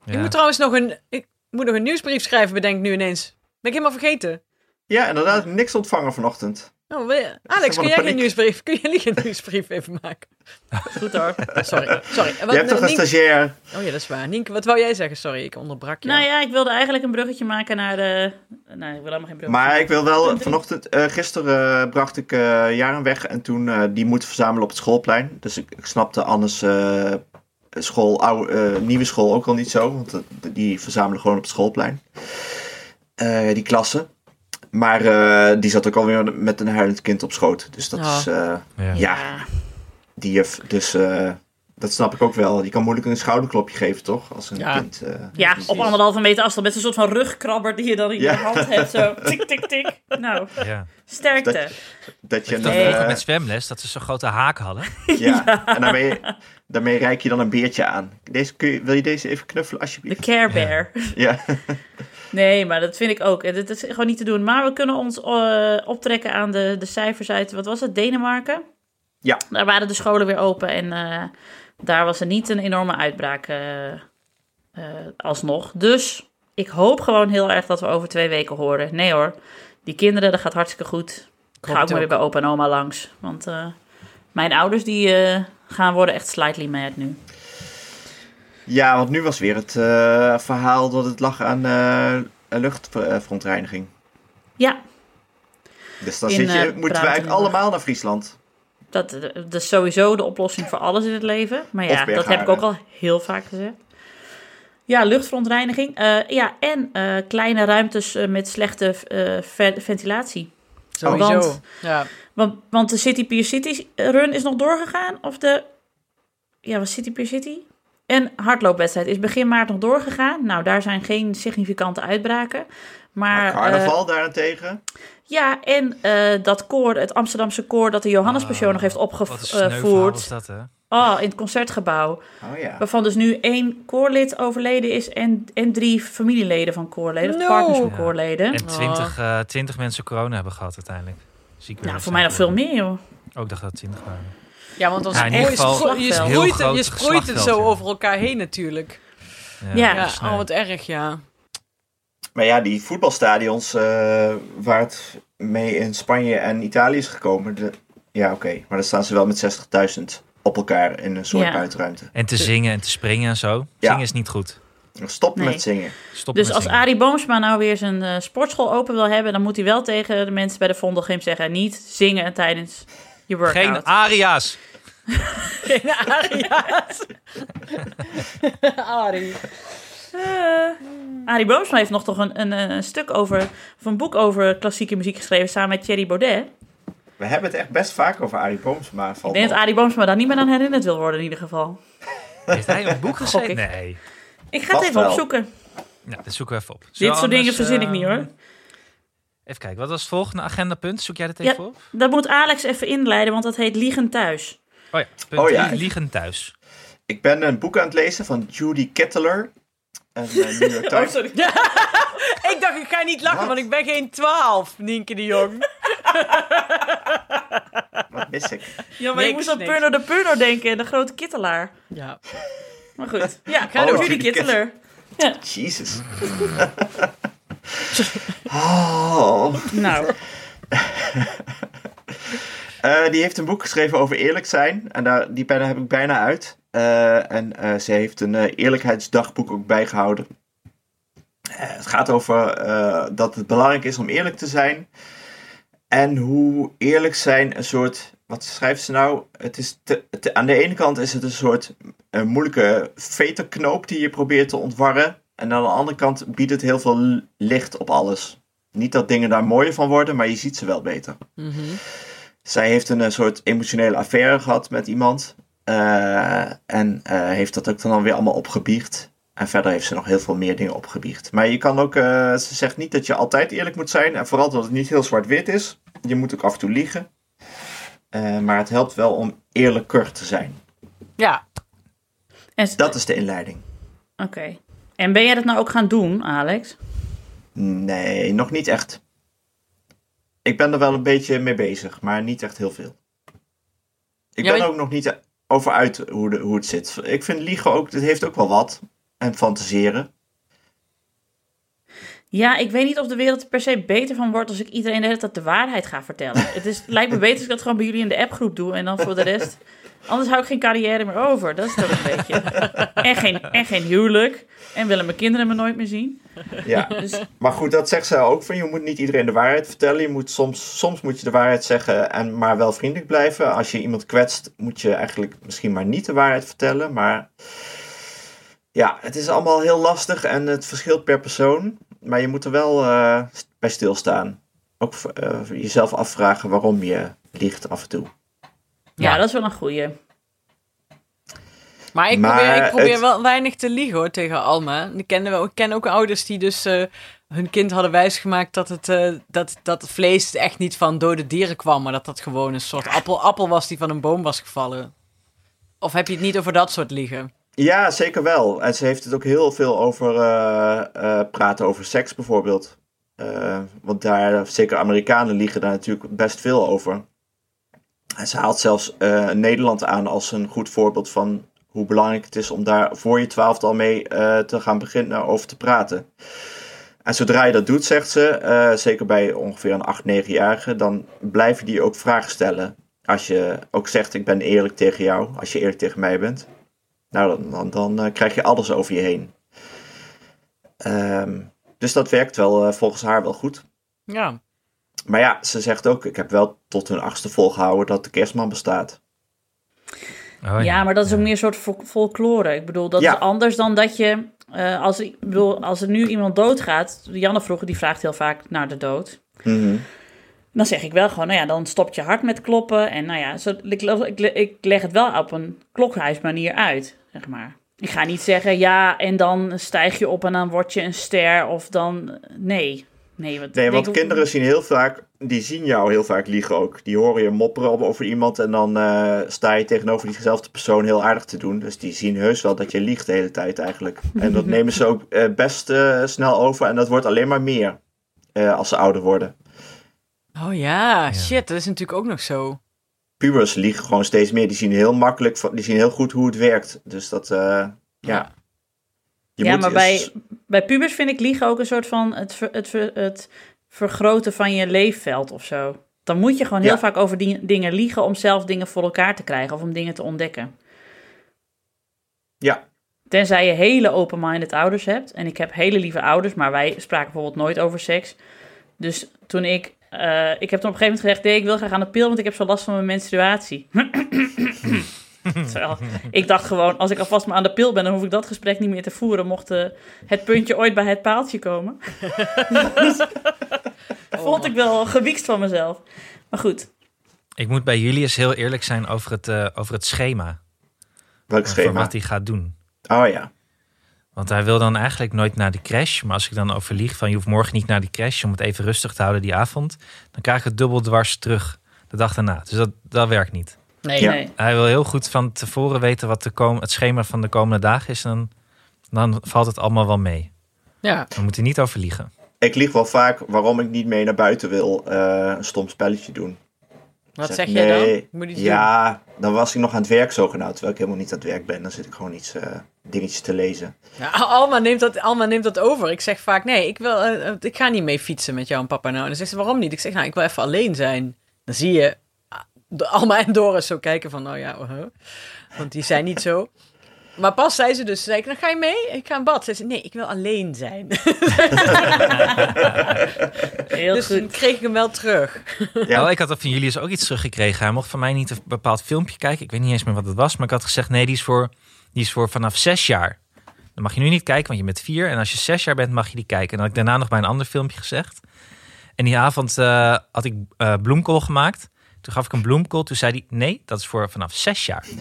Ja. Ik moet trouwens nog een, ik moet nog een nieuwsbrief schrijven, bedenk ik nu ineens. Ben ik helemaal vergeten. Ja, inderdaad, niks ontvangen vanochtend. Oh, wil je- Alex, kun jij geen nieuwsbrief? Kun jullie geen nieuwsbrief even maken? Goed hoor. Sorry, sorry. Wat, Je hebt toch een Nienke- stagiair? Oh ja, dat is waar. Nienke, wat wou jij zeggen? Sorry, ik onderbrak je. Nou ja, ik wilde eigenlijk een bruggetje maken naar de... Nee, ik wil helemaal geen bruggetje Maar ik wil wel, vanochtend, eh, gisteren eh, bracht ik eh Jaren weg en toen eh, die moeten verzamelen op het schoolplein. Dus ik, ik snapte Annes eh, school, oude, eh, nieuwe school ook al niet zo, want die verzamelen gewoon op het schoolplein. Eh, die klasse. Maar eh, die zat ook alweer met een huilend kind op schoot. Dus dat Oh. is, eh, Ja. ja, die juf. Dus eh, dat snap ik ook wel. Je kan moeilijk een schouderklopje geven, toch? Als een Ja. kind. eh, Ja, op anderhalve meter afstand met een soort van rugkrabber die je dan in Ja. je hand hebt. Zo *laughs* tik, tik, tik. Nou, Ja. sterkte. Dat je Dat een, Nee. vroeger eh, met zwemles, dat ze zo'n grote haak hadden. *laughs* Ja, en daarmee, daarmee reik je dan een beertje aan. Deze, kun je, wil je deze even knuffelen, De alsjeblieft? Care Bear. Ja, *laughs* Nee, maar dat vind ik ook. En Dat is gewoon niet te doen. Maar we kunnen ons eh, optrekken aan de, de cijfers uit, wat was het, Denemarken? Ja. Daar waren de scholen weer open en eh, daar was er niet een enorme uitbraak eh, eh, alsnog. Dus ik hoop gewoon heel erg dat we over twee weken horen. Nee hoor, die kinderen, dat gaat hartstikke goed. Ik ga ook maar weer bij opa en oma langs. Want eh, Mijn ouders die gaan worden echt slightly mad nu. Ja, want nu was weer het verhaal dat het lag aan uh, luchtverontreiniging. Ja. Dus dan In, zit je, moeten we eigenlijk allemaal naar Friesland. Dat, dat is sowieso de oplossing voor alles in het leven. Maar ja, dat heb ik ook al heel vaak gezegd. Ja, luchtverontreiniging. Eh, ja, en eh, kleine ruimtes eh, met slechte eh, ve- ventilatie. Sowieso. Want- ja. Want, want de City Pier City run is nog doorgegaan. Of de... Ja, was City Pier City? En hardloopwedstrijd is begin maart nog doorgegaan. Nou, daar zijn geen significante uitbraken. Maar, Maar eh, carnaval daarentegen. ja, en eh, dat koor, het Amsterdamse koor dat de Johannespassion nog heeft Ah, Wat een sneu verhaal opgevoerd. is dat, hè? Oh, in het concertgebouw. Oh ja. Waarvan dus nu één koorlid overleden is en, en drie familieleden van koorleden. Of No. partners van Ja. koorleden. En 20, eh 20 mensen corona hebben gehad uiteindelijk. Ziek weer nou, voor mij nog veel meer, joh. Ook dacht dat het 20 waren. ja, want dan Ja, je sproeit, het, je sproeit het zo ja. over elkaar heen natuurlijk. Ja. Ja, oh wat erg, ja. Maar ja, die voetbalstadions eh, waar het mee in Spanje en Italië is gekomen. de- ja, oké. Maar dan staan ze wel met 60.000 op elkaar in een soort Ja. buitenruimte. En te zingen en te springen en zo. Ja. Zingen is niet goed. Stop Nee. met zingen. Stop Dus met als zingen. Arie Boomsma nou weer zijn eh, sportschool open wil hebben... dan moet hij wel tegen de mensen bij de Vondelgym zeggen... niet zingen tijdens je workout. Geen *laughs* aria's. Geen Aria's. *laughs* Arie. Eh, Arie Boomsma heeft nog toch een, een, een stuk over... of een boek over klassieke muziek geschreven... samen met Thierry Baudet. We hebben het echt best vaak over Arie Booms, maar Ik valt denk dat Arie Boomsma daar niet meer aan herinnerd wil worden in ieder geval. Heeft hij een boek *laughs* geschreven? ik. Nee. Ik ga het even wel. opzoeken. Nou, dat zoeken we even op. Dit soort dingen verzin ik eh, niet hoor. Even kijken, wat was het volgende agendapunt? Zoek jij dat Ja. even op? Dat moet Alex even inleiden, want dat heet Liegen Thuis. Oh ja, punt Oh ja. liegen thuis. Ik ben een boek aan het lezen van Judy Kettler. Een New York Oh, sorry. *laughs* Ik dacht, ik ga niet lachen, Wat? want ik ben geen 12, Nienke de Jong. *laughs* Wat mis ik? Ja, maar ik moest aan. Purno de Purno denken, de grote kittelaar. Ja. Maar goed. *laughs* Ja, Ga Oh, door. Judy Judy Kittelaar. Jezus. oh. Nou, Eh, die heeft een boek geschreven over eerlijk zijn. En daar, die pen heb ik bijna uit. Eh, en eh, ze heeft een eh, eerlijkheidsdagboek ook bijgehouden. Eh, het gaat over dat het belangrijk is om eerlijk te zijn. En hoe eerlijk zijn een soort. Wat schrijft ze nou? Het is te- te- aan de ene kant is het een soort eh, moeilijke veterknoop die je probeert te ontwarren. En aan de andere kant biedt het heel veel licht op alles. Niet dat dingen daar mooier van worden, maar je ziet ze wel beter. Mhm. Zij heeft een, soort emotionele affaire gehad met iemand. Eh, en eh, heeft dat ook dan weer allemaal opgebiecht. En verder heeft ze nog heel veel meer dingen opgebiecht. Maar je kan ook, eh, ze zegt niet dat je altijd eerlijk moet zijn. En vooral dat het niet heel zwart-wit is. Je moet ook af en toe liegen. Eh, maar het helpt wel om eerlijker te zijn. Ja, en, Dat is de inleiding. oké. En ben jij dat nou ook gaan doen, Alex? Nee, nog niet echt. Ik ben er wel een beetje mee bezig, maar niet echt heel veel. Ik Ja, ben ook nog niet over uit hoe, de, hoe het zit. Ik vind liegen ook, het heeft ook wel wat. En fantaseren. Ja, ik weet niet of de wereld er per se beter van wordt als ik iedereen de hele tijd de waarheid ga vertellen. Het is, lijkt me beter als ik dat gewoon bij jullie in de appgroep doe en dan voor de rest. Anders hou ik geen carrière meer over. Dat is toch een beetje. En geen, en geen huwelijk. En willen mijn kinderen me nooit meer zien. Ja. Dus Maar goed, dat zegt zij ook van je moet niet iedereen de waarheid vertellen. Je moet soms, soms moet je de waarheid zeggen en maar wel vriendelijk blijven. Als je iemand kwetst, moet je eigenlijk misschien maar niet de waarheid vertellen. Maar ja, het is allemaal heel lastig en het verschilt per persoon. Maar je moet er wel eh, bij stilstaan. Ook eh, jezelf afvragen waarom je liegt af en toe. ja, Ja. dat is wel een goeie. Maar ik Maar probeer, ik probeer het- wel weinig te liegen hoor tegen Alma. Ik ken, wel, ik ken ook ouders die dus eh, hun kind hadden wijsgemaakt dat het, eh, dat, dat het vlees echt niet van dode dieren kwam, maar dat dat gewoon een soort appel, appel was die van een boom was gevallen. Of heb je het niet over dat soort liegen? Ja, zeker wel. En ze heeft het ook heel veel over eh, praten over seks bijvoorbeeld. Want daar, zeker Amerikanen liegen daar natuurlijk best veel over. En ze haalt zelfs Nederland aan als een goed voorbeeld van hoe belangrijk het is om daar voor je twaalfde al mee eh, te gaan beginnen over te praten. En zodra je dat doet, zegt ze, eh, zeker bij ongeveer een 8, 9-jarige, dan blijven die ook vragen stellen. Als je ook zegt, ik ben eerlijk tegen jou, als je eerlijk tegen mij bent, nou, dan, dan, dan eh, krijg je alles over je heen. Ehm, dus dat werkt wel volgens haar wel goed. Ja. Maar ja, ze zegt ook, ik heb wel tot hun achtste volgehouden dat de kerstman bestaat. Oh, ja, maar dat is ook meer een soort fol- folklore. Ik bedoel, dat Ja. is anders dan dat je... eh, als, ik bedoel, als er nu iemand doodgaat... Janne vroeger, die vraagt heel vaak naar de dood. Mhm. Dan zeg ik wel gewoon, nou ja, dan stopt je hart met kloppen. En nou ja, zo, ik, ik, ik leg het wel op een klokhuismanier uit, zeg maar. Ik ga niet zeggen, ja, en dan stijg je op en dan word je een ster. Of dan, nee. Nee, wat, Nee, ik want kinderen zien heel vaak, die zien jou heel vaak liegen ook. Die horen je mopperen over iemand en dan eh, sta je tegenover diezelfde persoon heel aardig te doen. Dus die zien heus wel dat je liegt de hele tijd eigenlijk. En dat *laughs* nemen ze ook eh, best eh, snel over en dat wordt alleen maar meer eh, als ze ouder worden. Oh ja, shit, dat is natuurlijk ook nog zo. Pubers liegen gewoon steeds meer. Die zien heel makkelijk, die zien heel goed hoe het werkt. Dus dat, eh, ja. Je ja, moet maar bij, eens- bij pubers vind ik liegen ook een soort van het, ver- het, ver- het vergroten van je leefveld of zo. Dan moet je gewoon heel Ja. vaak over die, dingen liegen om zelf dingen voor elkaar te krijgen of om dingen te ontdekken. Ja, Tenzij je hele open-minded ouders hebt. En ik heb hele lieve ouders, maar wij spraken bijvoorbeeld nooit over seks. Dus toen ik... eh, ik heb toen op een gegeven moment gezegd... Nee, ik wil graag aan de pil, want ik heb zo last van mijn menstruatie. *clears throat* *laughs* Terwijl, ik dacht gewoon, als ik alvast maar aan de pil ben... dan hoef ik dat gesprek niet meer te voeren... mocht eh, het puntje ooit bij het paaltje komen. *laughs* Dus, vond ik wel gewiekst van mezelf. Maar goed, Ik moet bij Julius heel eerlijk zijn over het, eh, over het schema. welk schema? wat hij gaat doen. Oh ja. Want hij wil dan eigenlijk nooit naar die crash. Maar als ik dan overlieg van je hoeft morgen niet naar die crash om het even rustig te houden die avond. Dan krijg ik het dubbel dwars terug de dag daarna. Dus dat, dat werkt niet. Nee. Ja. nee. Hij wil heel goed van tevoren weten wat de kom het schema van de komende dagen is. En dan, dan valt het allemaal wel mee. Ja. Dan moet hij niet overliegen. Ik lieg wel vaak waarom ik niet mee naar buiten wil eh, een stom spelletje doen. Wat Zeg, zeg jij dan? nee, moet Ja, dan was ik nog aan het werk zogenaamd. Terwijl ik helemaal niet aan het werk ben. Dan zit ik gewoon iets eh, dingetjes te lezen. Ja, Alma, neemt dat, Alma neemt dat over. Ik zeg vaak, nee, ik, wil, eh, ik ga niet mee fietsen met jou en papa nou. En dan zegt ze, waarom niet? Ik zeg, nou, ik wil even alleen zijn. Dan zie je Alma en Doris zo kijken van, nou ja, uh want die zijn niet zo. Maar pas zei ze dus, zei ik, dan ga je mee? Ik ga in bad. Zei ze, nee, ik wil alleen zijn. *laughs* Heel dus goed. toen kreeg ik hem wel terug. Ja. Oh, ik had van Julius ook iets teruggekregen. Hij mocht van mij niet een bepaald filmpje kijken. Ik weet niet eens meer wat het was. Maar ik had gezegd, nee, die is voor, die is voor vanaf zes jaar. Dan mag je nu niet kijken, want je bent vier. En als je zes jaar bent, mag je die kijken. En dan had ik daarna nog bij een ander filmpje gezegd. En die avond eh, had ik eh, bloemkool gemaakt. Toen gaf ik een bloemkool. Toen zei hij, nee, dat is voor vanaf zes jaar. *laughs*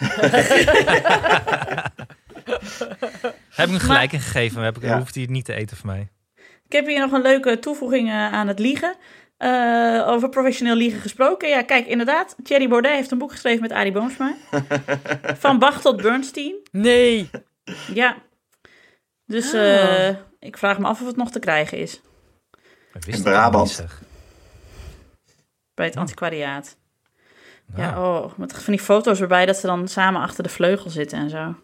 heb ik hem gelijk in gegeven. Heb ik, Ja. hoeft hij het niet te eten van mij. Ik heb hier nog een leuke toevoeging eh, aan het liegen. Eh, over professioneel liegen gesproken. Ja, kijk, inderdaad. Thierry Baudet heeft een boek geschreven met Arie Boomsma. *laughs* Van Bach tot Bernstein. Nee. Ja. Dus Ah. eh, ik vraag me af of het nog te krijgen is. In Brabant. Bij het antiquariaat. Ja, Nou, oh, met van die foto's erbij dat ze dan samen achter de vleugel zitten en zo.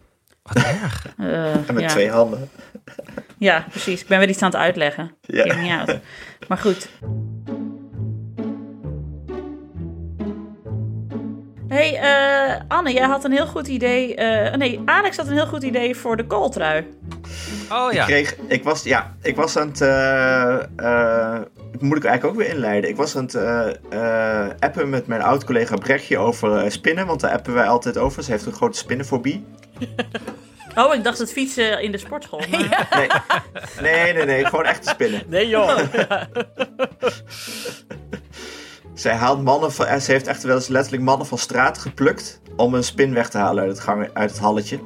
Wat erg. *laughs* Eh, En met ja. twee handen. ja, precies. Ik ben weer iets aan het uitleggen. *laughs* Ja. Niet uit. Maar goed. hey, eh, Anne, jij had een heel goed idee. eh, nee, Alex had een heel goed idee voor de kooltrui. Oh Ik, ja. kreeg, ik, was, ja, ik was aan het. Moet ik eigenlijk ook weer inleiden. Ik was aan het eh, eh, appen met mijn oud-collega Brechtje over eh, spinnen. Want daar appen wij altijd over. Ze heeft een grote spinnenfobie. *laughs* Oh, ik dacht het fietsen in de sportschool. *laughs* Maar... Nee, nee, nee, nee gewoon echte spinnen. Nee, joh. *laughs* Zij haalt mannen van. Ze heeft echt wel eens letterlijk mannen van straat geplukt. om een spin weg te halen uit het, gang, uit het halletje.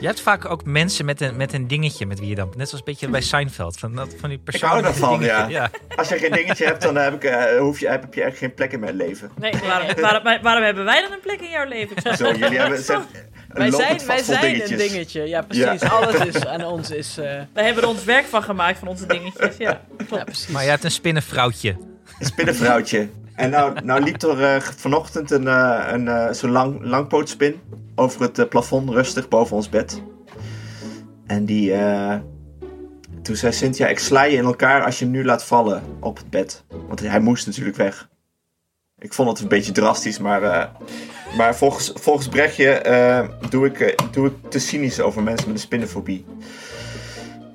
Je hebt vaak ook mensen met een, met een dingetje met wie je dan... Net zoals een beetje bij Seinfeld. Van, dat, van die persoon hou daarvan, dingetje. ja. Als je geen dingetje hebt, dan heb, ik, eh, hoef je, heb je eigenlijk geen plek in mijn leven. Nee, nee, Waarom, nee. waarom, waarom hebben wij dan een plek in jouw leven? Ik Zo, jullie hebben. *laughs* Zijn Wij zijn, wij zijn een dingetje. Ja, precies. *laughs* Alles is aan ons is... eh, Wij hebben er ons werk van gemaakt, van onze dingetjes. Ja, ja, precies. Maar je hebt een spinnenvrouwtje. Een spinnenvrouwtje. En nou, nou liep er eh, vanochtend een, eh, een eh, zo'n lang, langpootspin over het plafond rustig boven ons bed. En die, toen zei Cynthia, ik sla je in elkaar als je hem nu laat vallen op het bed. Want hij moest natuurlijk weg. Ik vond het een beetje drastisch, maar, maar volgens, volgens Brechtje doe, ik, doe te cynisch over mensen met een spinnenfobie.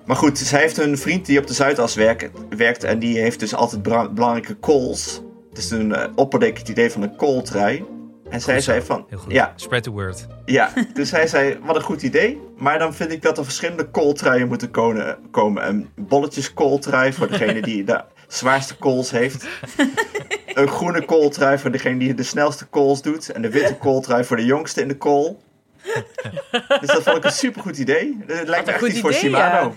Maar goed, zij heeft een vriend die op de Zuidas werkt, werkt en die heeft dus altijd belangrijke calls. Dus toen uh, opperde ik het idee van een calltrui. En zij zei van, Heel goed. ja, Spread the word. ja, *laughs* dus hij zei, wat een goed idee. Maar dan vind ik dat er verschillende kooltruien moeten komen. komen. Een bolletjes kooltrui voor degene die de *laughs* zwaarste kools heeft. Een groene kooltrui voor degene die de snelste kools doet. En de witte kooltrui voor de jongste in de kool. Dus dat vond ik een supergoed idee. Het lijkt me echt iets voor idee, Shimano. ja.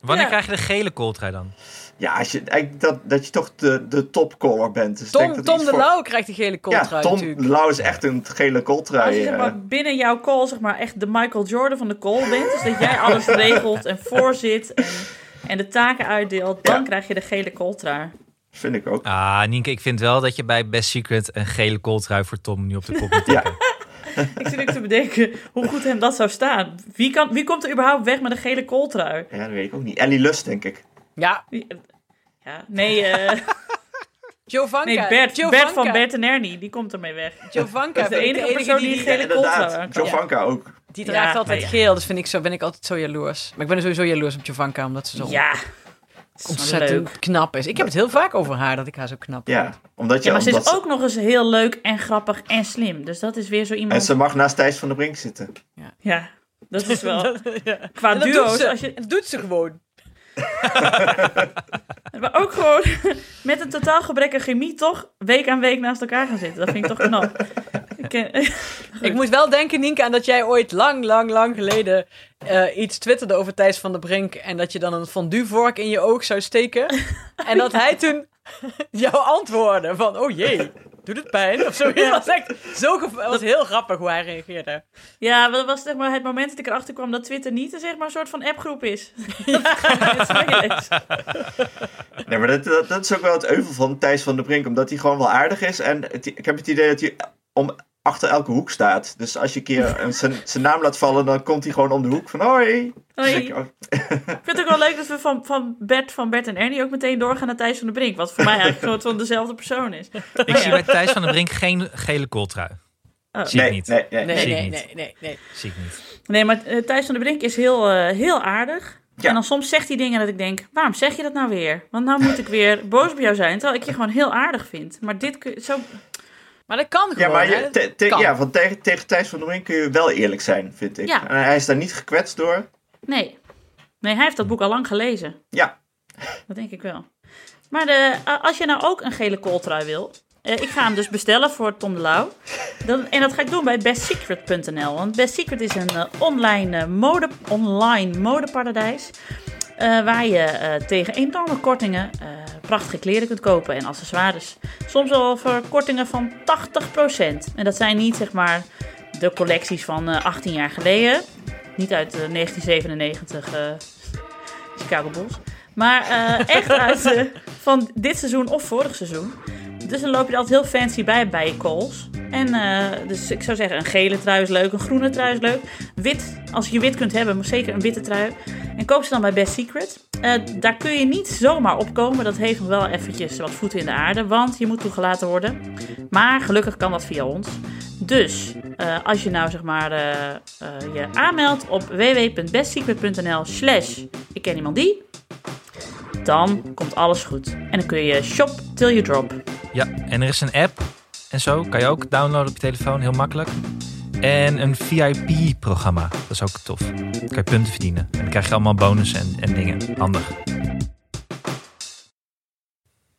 Wanneer Ja. krijg je de gele kooltrui dan? Ja, als je, eigenlijk dat, dat je toch de, de topcaller bent. Dus Tom, dat Tom de voor- Lauw krijgt die gele Ja, kooltrui Tom natuurlijk. de Lauw is echt een gele kooltrui. Als je zeg eh. maar, binnen jouw call zeg maar, echt de Michael Jordan van de call bent. Dus dat jij alles *laughs* regelt en voorzit en, en de taken uitdeelt. Dan Ja. krijg je de gele coltrui. Vind ik ook. Ah, Nienke, ik vind wel dat je bij Best Secret een gele kooltrui voor Tom nu op de kop moet Ja. *laughs* Ik zit ook te bedenken hoe goed hem dat zou staan. Wie, kan, wie komt er überhaupt weg met een gele coltrui? Ja, dat weet ik ook niet. Ellie Lust, denk ik. Ja, Ja, nee, eh, *laughs* Giovanka. nee Bert. Bert van Bert en Ernie, die komt ermee weg. Giovanka. Dat is de enige persoon die die, gele aan kan. Jovanka ook. die draagt Ja, altijd nee. geel. Dus vind ik zo, ben ik altijd zo jaloers. Maar ik ben er sowieso jaloers op Giovanka, omdat ze zo Ja, ontzettend leuk. knap is. Ik heb het heel vaak over haar, dat ik haar zo knap vind. Ja, omdat je... Ja, maar ze is ook nog eens heel leuk en grappig en slim. Dus dat is weer zo En iemand... ze mag naast Thijs van der Brink zitten. Ja, dat is wel... *laughs* ja. Qua En dat duo's, doet ze. als je- En dat doet ze gewoon. *laughs* Maar ook gewoon met een totaal gebrek aan chemie toch week aan week naast elkaar gaan zitten. Dat vind ik toch knap. *laughs* Ik *laughs* Ik moet wel denken, Nienke, aan dat jij ooit lang, lang, lang geleden eh, iets twitterde over Thijs van der Brink. En dat je dan een fondue-vork in je oog zou steken. en dat hij toen jou antwoordde van, oh jee, doet het pijn? Of zo. *laughs* Het was echt zo was heel grappig hoe hij reageerde. Ja, dat was zeg maar het moment dat ik erachter kwam dat Twitter niet een, zeg maar, een soort van appgroep is. *laughs* Nee, maar dat, dat, dat is ook wel het euvel van Thijs van der Brink. Omdat hij gewoon wel aardig is. En het- ik heb het idee dat hij om, achter elke hoek staat. Dus als je een keer een- zijn, zijn naam laat vallen, dan komt hij gewoon om de hoek van hoi. Denk ik, oh, Ik vind het ook wel leuk dat we van, van, Bert, van Bert en Ernie ook meteen doorgaan naar Thijs van de Brink. Wat voor mij eigenlijk een soort van dezelfde persoon is. Ik zie bij Thijs van der Brink geen gele kooltrui. Oh. Zie ik nee, niet. nee, nee, Nee, Zie ik nee, niet. nee, nee, nee. Zie ik niet. Nee, maar eh, Thijs van de Brink is heel, eh, heel aardig. Ja. En dan soms zegt hij dingen dat ik denk, waarom zeg je dat nou weer? Want nou moet ik weer boos op jou zijn, terwijl ik je gewoon heel aardig vind. Maar dit kun zo... Maar dat kan gewoon, Ja, maar je, te- te- Kan. ja, want tegen, tegen Thijs van der Brink kun je wel eerlijk zijn, vind ik. Ja. En hij is daar niet gekwetst door. Nee. Nee, hij heeft dat boek al lang gelezen. Ja, Dat denk ik wel. Maar de, als je nou ook een gele kooltrui wil... eh, ik ga hem dus *laughs* bestellen voor Tom de Lauw. Dan, en dat ga ik doen bij bestsecret.nl. Want Best Secret is een eh, online, eh, mode, online modeparadijs. Eh, waar je eh, tegen enorme kortingen eh, prachtige kleren kunt kopen en accessoires. Soms wel voor kortingen van 80%. En dat zijn niet zeg maar de collecties van eh, 18 jaar geleden. Niet uit eh, 1997 eh, Chicago Bulls. Maar echt uit van dit seizoen of vorig seizoen. Dus dan loop je altijd heel fancy bij bij calls. En eh, dus ik zou zeggen, een gele trui is leuk, een groene trui is leuk. Wit, als je wit kunt hebben, maar zeker een witte trui. En koop ze dan bij Best Secret. Eh, daar kun je niet zomaar opkomen. Dat heeft nog wel eventjes wat voeten in de aarde, want je moet toegelaten worden. Maar gelukkig kan dat via ons. Dus eh, als je nou zeg maar je aanmeldt op www.bestsecret.nl slash ik ken iemand die, dan komt alles goed. En dan kun je shop till you drop. Ja, en er is een app en zo. Kan je ook downloaden op je telefoon, heel makkelijk. En een VIP-programma, dat is ook tof. Dan kan je punten verdienen. En dan krijg je allemaal bonussen en, en dingen. Handig.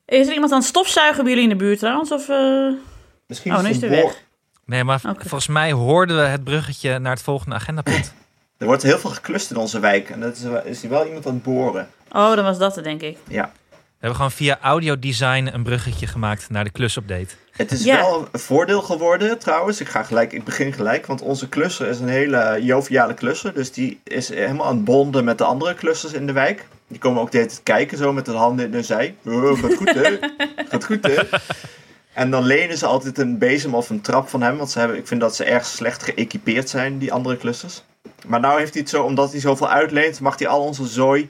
Is er iemand aan het stofzuigen bij jullie in de buurt trouwens? Of, eh, misschien Oh, is nu is het weg. Nee, maar volgens mij hoorden we het bruggetje naar het volgende agendapunt. Er wordt heel veel geklust in onze wijk. En dat is, is hier wel iemand aan het boren. Oh, dan was dat het denk ik. Ja. We hebben gewoon via audiodesign een bruggetje gemaakt naar de klusupdate. Het is Ja. wel een voordeel geworden trouwens. Ik, ga gelijk, ik begin gelijk, want onze klusser is een hele joviale klusser. Dus die is helemaal aan het bonden met de andere klussers in de wijk. Die komen ook de hele tijd kijken zo met de handen in hun zij. Oh, gaat goed hè? Gaat goed hè? En dan lenen ze altijd een bezem of een trap van hem. Want ze hebben, ik vind dat ze erg slecht geëquipeerd zijn, die andere klussers. Maar nou heeft hij het zo, omdat hij zoveel uitleent, mag hij al onze zooi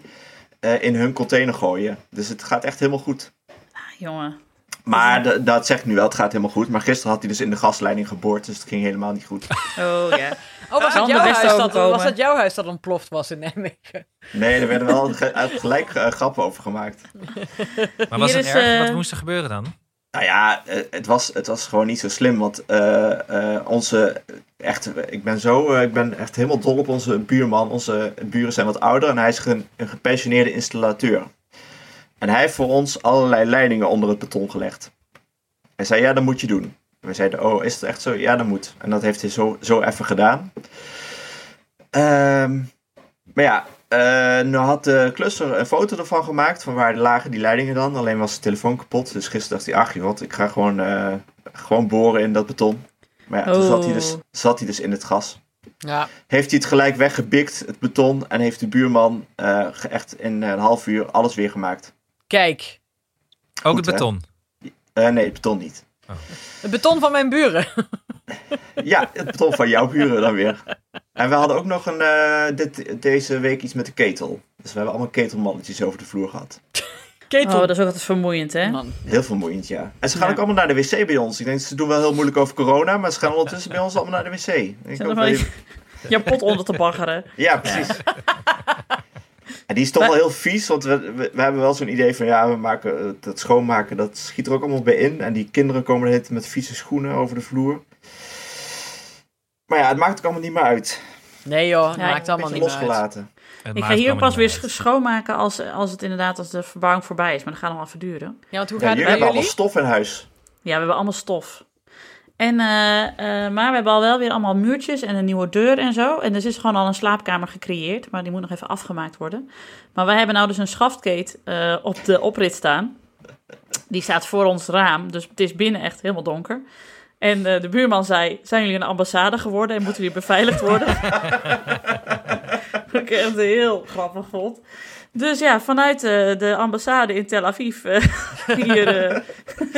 eh, in hun container gooien. Dus het gaat echt helemaal goed. Ah, jongen. Maar dat zeg ik nu wel, het gaat helemaal goed. Maar gisteren had hij dus in de gasleiding geboord, dus het ging helemaal niet goed. Oh ja. *laughs* Oh, was het, jouw huis dat, was het jouw huis dat ontploft was in Nijmegen? Nee, er werden wel ge- gelijk eh, grappen over gemaakt. *laughs* Maar was Hier het is, erg? eh, Wat moest er gebeuren dan? Nou ja, eh, het was, het was gewoon niet zo slim. Want eh, eh, onze. Echt, ik ben zo. ik ben echt helemaal dol op onze buurman. Onze buren zijn wat ouder en hij is een gepensioneerde installateur. En hij heeft voor ons allerlei leidingen onder het beton gelegd. Hij zei: Ja, dat moet je doen. We zeiden: Oh, is het echt zo? Ja, dat moet. En dat heeft hij zo, zo even gedaan. Ehm, maar ja, eh, nu had de klusser een foto ervan gemaakt van waar lagen die leidingen dan. Alleen was de telefoon kapot. Dus gisteren dacht hij, ach joh, wat, ik ga gewoon, eh, gewoon boren in dat beton. Maar ja, toen zat hij, dus, Oh. zat hij dus in het gas. Ja. Heeft hij het gelijk weggebikt, het beton. En heeft de buurman eh, ge- echt in een half uur alles weer gemaakt. Kijk, Ook Goed, het beton. Eh, nee, het beton niet. het beton van mijn buren. *laughs* Ja, het beton van jouw buren dan weer. En we hadden ook nog een, eh, dit, deze week iets met de ketel. Dus we hebben allemaal ketelmannetjes over de vloer gehad. Ketel. Oh, dat is ook altijd vermoeiend, hè? Man. Heel vermoeiend, ja. En ze gaan Ja. ook allemaal naar de wc bij ons. Ik denk, ze doen wel heel moeilijk over corona, maar ze gaan ondertussen bij ons allemaal naar de wc. Ik er wel dat je, *laughs* pot onder te baggeren. Ja, precies. *laughs* En die is toch wel heel vies, want we, we, we hebben wel zo'n idee van, ja, we maken dat schoonmaken, dat schiet er ook allemaal bij in. En die kinderen komen tijd met vieze schoenen over de vloer. Maar ja, het maakt ook allemaal niet meer uit. Nee joh, Ja, maakt allemaal niet meer uit. losgelaten. Het Ik ga hier pas weer uit. schoonmaken als, als het inderdaad als de verbouwing voorbij is. Maar dat gaat nog wel even duren. Ja, want hoe Ja, gaat jullie het hebben allemaal stof in huis. Ja, we hebben allemaal stof. En, eh, eh, maar we hebben al wel weer allemaal muurtjes en een nieuwe deur en zo. En er is gewoon al een slaapkamer gecreëerd, maar die moet nog even afgemaakt worden. Maar wij hebben nou dus een schaftkeet eh, op de oprit staan. Die staat voor ons raam, dus het is binnen echt helemaal donker. En eh, de buurman zei, zijn jullie een ambassade geworden en moeten jullie beveiligd worden? *laughs* Wat ik echt heel grappig vond. Dus ja, vanuit eh, de ambassade in Tel Aviv eh, *laughs* hier...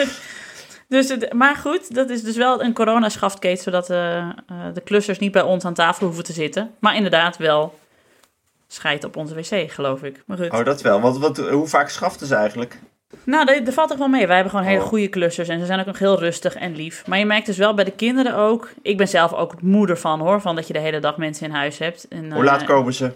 *laughs* dus het, maar goed, dat is dus wel een coronaschaftkeet, zodat de klussers niet bij ons aan tafel hoeven te zitten. Maar inderdaad wel scheid op onze wc, geloof ik. Maar goed. Oh, dat wel. Want wat, hoe vaak schaften ze eigenlijk? Nou, dat, dat valt toch wel mee. Wij hebben gewoon hele Oh. goede klussers en ze zijn ook nog heel rustig en lief. Maar je merkt dus wel bij de kinderen ook. Ik ben zelf ook moeder van hoor, van dat je de hele dag mensen in huis hebt. En, Hoe laat eh, komen ze?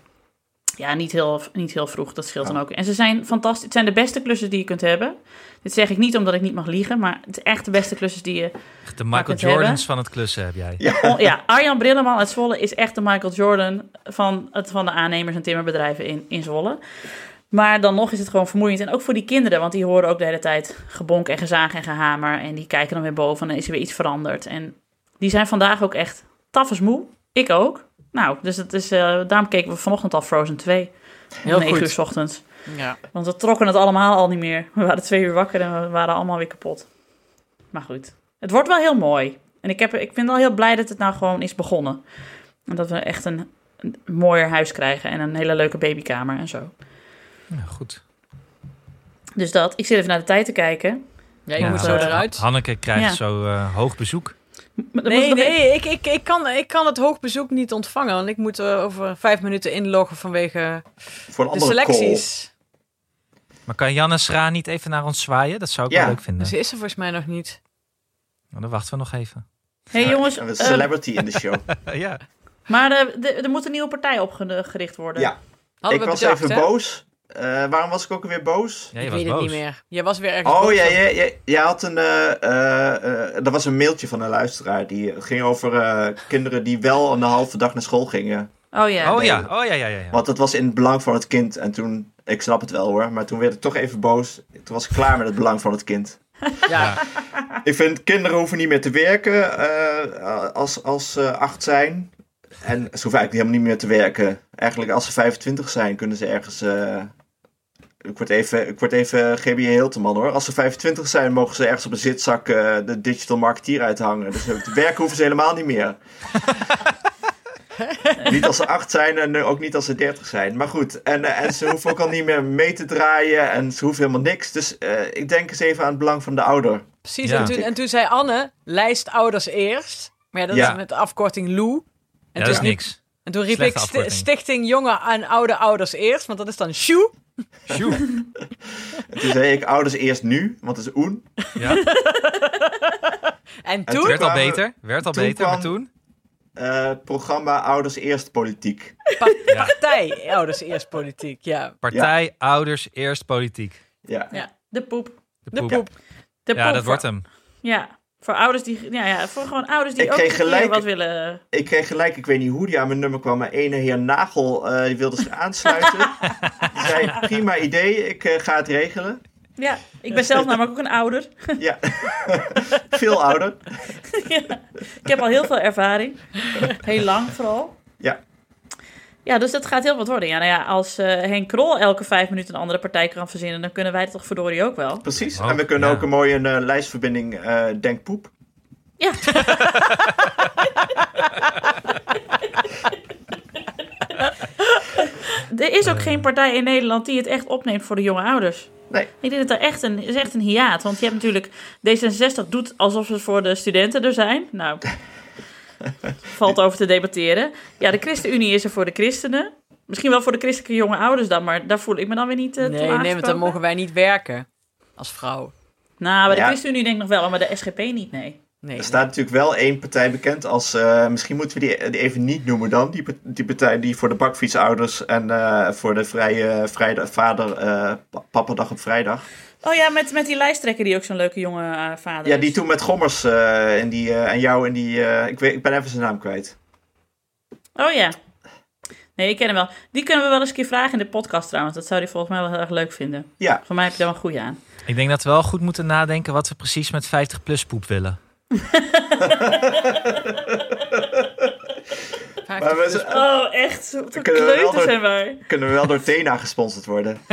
Ja, niet heel, niet heel vroeg, dat scheelt dan Oh. ook. En ze zijn fantastisch. Het zijn de beste klussers die je kunt hebben. Dit zeg ik niet omdat ik niet mag liegen, maar het is echt de beste klussers die je De Michael Jordans hebben. van het klussen heb jij. Ja. Oh, ja, Arjan Brilleman uit Zwolle is echt de Michael Jordan van, het, van de aannemers en timmerbedrijven in, in Zwolle. Maar dan nog is het gewoon vermoeiend. En ook voor die kinderen, want die horen ook de hele tijd gebonk en gezaag en gehamer. En die kijken dan weer boven en dan is er weer iets veranderd. En die zijn vandaag ook echt taf moe. Ik ook. Nou, dus het is, eh, daarom keken we vanochtend al Frozen 2. Om Heel 9 goed. uur 's ochtends. Ja. Want we trokken het allemaal al niet meer. We waren twee uur wakker en we waren allemaal weer kapot. Maar goed, het wordt wel heel mooi. En ik, heb, ik ben wel heel blij dat het nou gewoon is begonnen. En dat we echt een, een mooier huis krijgen en een hele leuke babykamer en zo. Ja, goed. Dus dat, ik zit even naar de tijd te kijken. Ja, je Ja, moet zo eh, eruit. Hanneke krijgt Ja. zo eh, hoog bezoek. Maar Nee, ik nee, ik, ik, ik, kan, ik kan het hoogbezoek niet ontvangen. Want ik moet eh, over vijf minuten inloggen vanwege Voor een de call. selecties. Maar kan Janne Schra niet even naar ons zwaaien? Dat zou ik Ja. wel leuk vinden. Dus ze is er volgens mij nog niet. Nou, dan wachten we nog even. Hé hey, jongens, eh, een celebrity in de show. *laughs* ja. maar er, er, er moet een nieuwe partij opgericht worden. Ja, Hadden ik we was bedacht, even hè? boos. Eh, waarom was ik ook weer boos? ja, je ik was weet boos. het niet meer. Jij was weer ergens Oh boos ja, jij, jij, jij had een. eh eh, eh, er was een mailtje van een luisteraar. Die het ging over eh, kinderen die wel een halve dag naar school gingen. Oh ja. Oh ja, oh ja, ja, ja. ja. Want dat was in het belang van het kind. En toen, ik snap het wel hoor, maar toen werd ik toch even boos. Toen was ik klaar met het belang van het kind. *laughs* Ja. Ik vind kinderen hoeven niet meer te werken eh, als, als ze acht zijn. En ze hoeven eigenlijk helemaal niet meer te werken. Eigenlijk als ze 25 zijn, kunnen ze ergens. eh, ik word even, ik word even GBA Hilteman hoor. Als ze 25 zijn, mogen ze ergens op een zitzak eh, de digital marketeer uithangen. Dus te *laughs* werken hoeven ze helemaal niet meer. *laughs* niet als ze 8 zijn en ook niet als ze 30 zijn. Maar goed, en, eh, en ze hoeven ook al niet meer mee te draaien en ze hoeven helemaal niks. Dus eh, ik denk eens even aan het belang van de ouder. Precies. Ja. En, toen, en toen zei Anne, lijst ouders eerst. Maar ja, dat Ja. is met de afkorting Lou. En Ja, dat is toen- niks. En toen riep Slechte ik. Stichting Jonge en Oude Ouders eerst, want dat is dan Sjoe. Sjoe. *laughs* En toen zei ik ouders eerst nu, want het is oen. Ja, En toen toen, werd al beter. Werd al toen beter, maar toen? Eh, programma Ouders Eerst Politiek. pa- Ja. partij Ouders Eerst Politiek, ja. Partij, ouders, eerst politiek. Ja. Ja, de poep. De De poep. De Ja, poep dat voor- wordt hem. Ja, voor ouders die... Ja, ja, voor gewoon ouders die Ik ook kreeg gelijk- wat willen... Ik kreeg gelijk, ik weet niet hoe die aan mijn nummer kwam, maar ene heer Nagel eh, die wilde zich aansluiten. *laughs* die zei, prima idee, ik eh, ga het regelen. Ja, ik ben zelf namelijk ook een ouder. *laughs* Ja, *laughs* veel ouder. ja, ik heb al heel veel ervaring. Heel lang vooral. Ja. Ja, dus dat gaat heel wat worden. Ja, nou ja, als eh, Henk Krol elke vijf minuten een andere partij kan verzinnen, dan kunnen wij het toch verdorie ook wel. Precies. Oh, en we kunnen ja. ook een mooie eh, lijstverbinding eh Denk Poep. Ja. *laughs* er is ook geen partij in Nederland die het echt opneemt voor de jonge ouders. Nee. Ik denk dat er echt een, is echt een hiaat. Want je hebt natuurlijk... D66 doet alsof ze voor de studenten er zijn. Nou, *laughs* valt over te debatteren. Ja, de ChristenUnie is er voor de christenen. Misschien wel voor de christelijke jonge ouders dan. Maar daar voel ik me dan weer niet uh, Nee, nee, want dan mogen wij niet werken als vrouw. Nou, bij de Ja. ChristenUnie denk ik nog wel. Maar de SGP niet, nee. Nee. Er staat natuurlijk wel één partij bekend als, eh, misschien moeten we die, die even niet noemen dan, die, die partij die voor de bakfietsouders en eh, voor de vrije vrijdag, vader, eh pappadag op vrijdag. Oh ja, met, met die lijsttrekker die ook zo'n leuke jonge eh, vader Ja, is. die toen met Gommers eh, en, die, eh, en jou en die, eh, ik, weet, ik ben even zijn naam kwijt. Oh ja. Nee, ik ken hem wel. Die kunnen we wel eens een keer vragen in de podcast trouwens. Dat zou hij volgens mij wel heel erg leuk vinden. Ja, Voor mij heb je daar wel een goede aan. Ik denk dat we wel goed moeten nadenken wat we precies met 50 plus poep willen. *laughs* maar we z- Oh, echt? Zo zo kunnen we wel door- zijn wij. kunnen we wel door Tena gesponsord worden. *laughs* *laughs*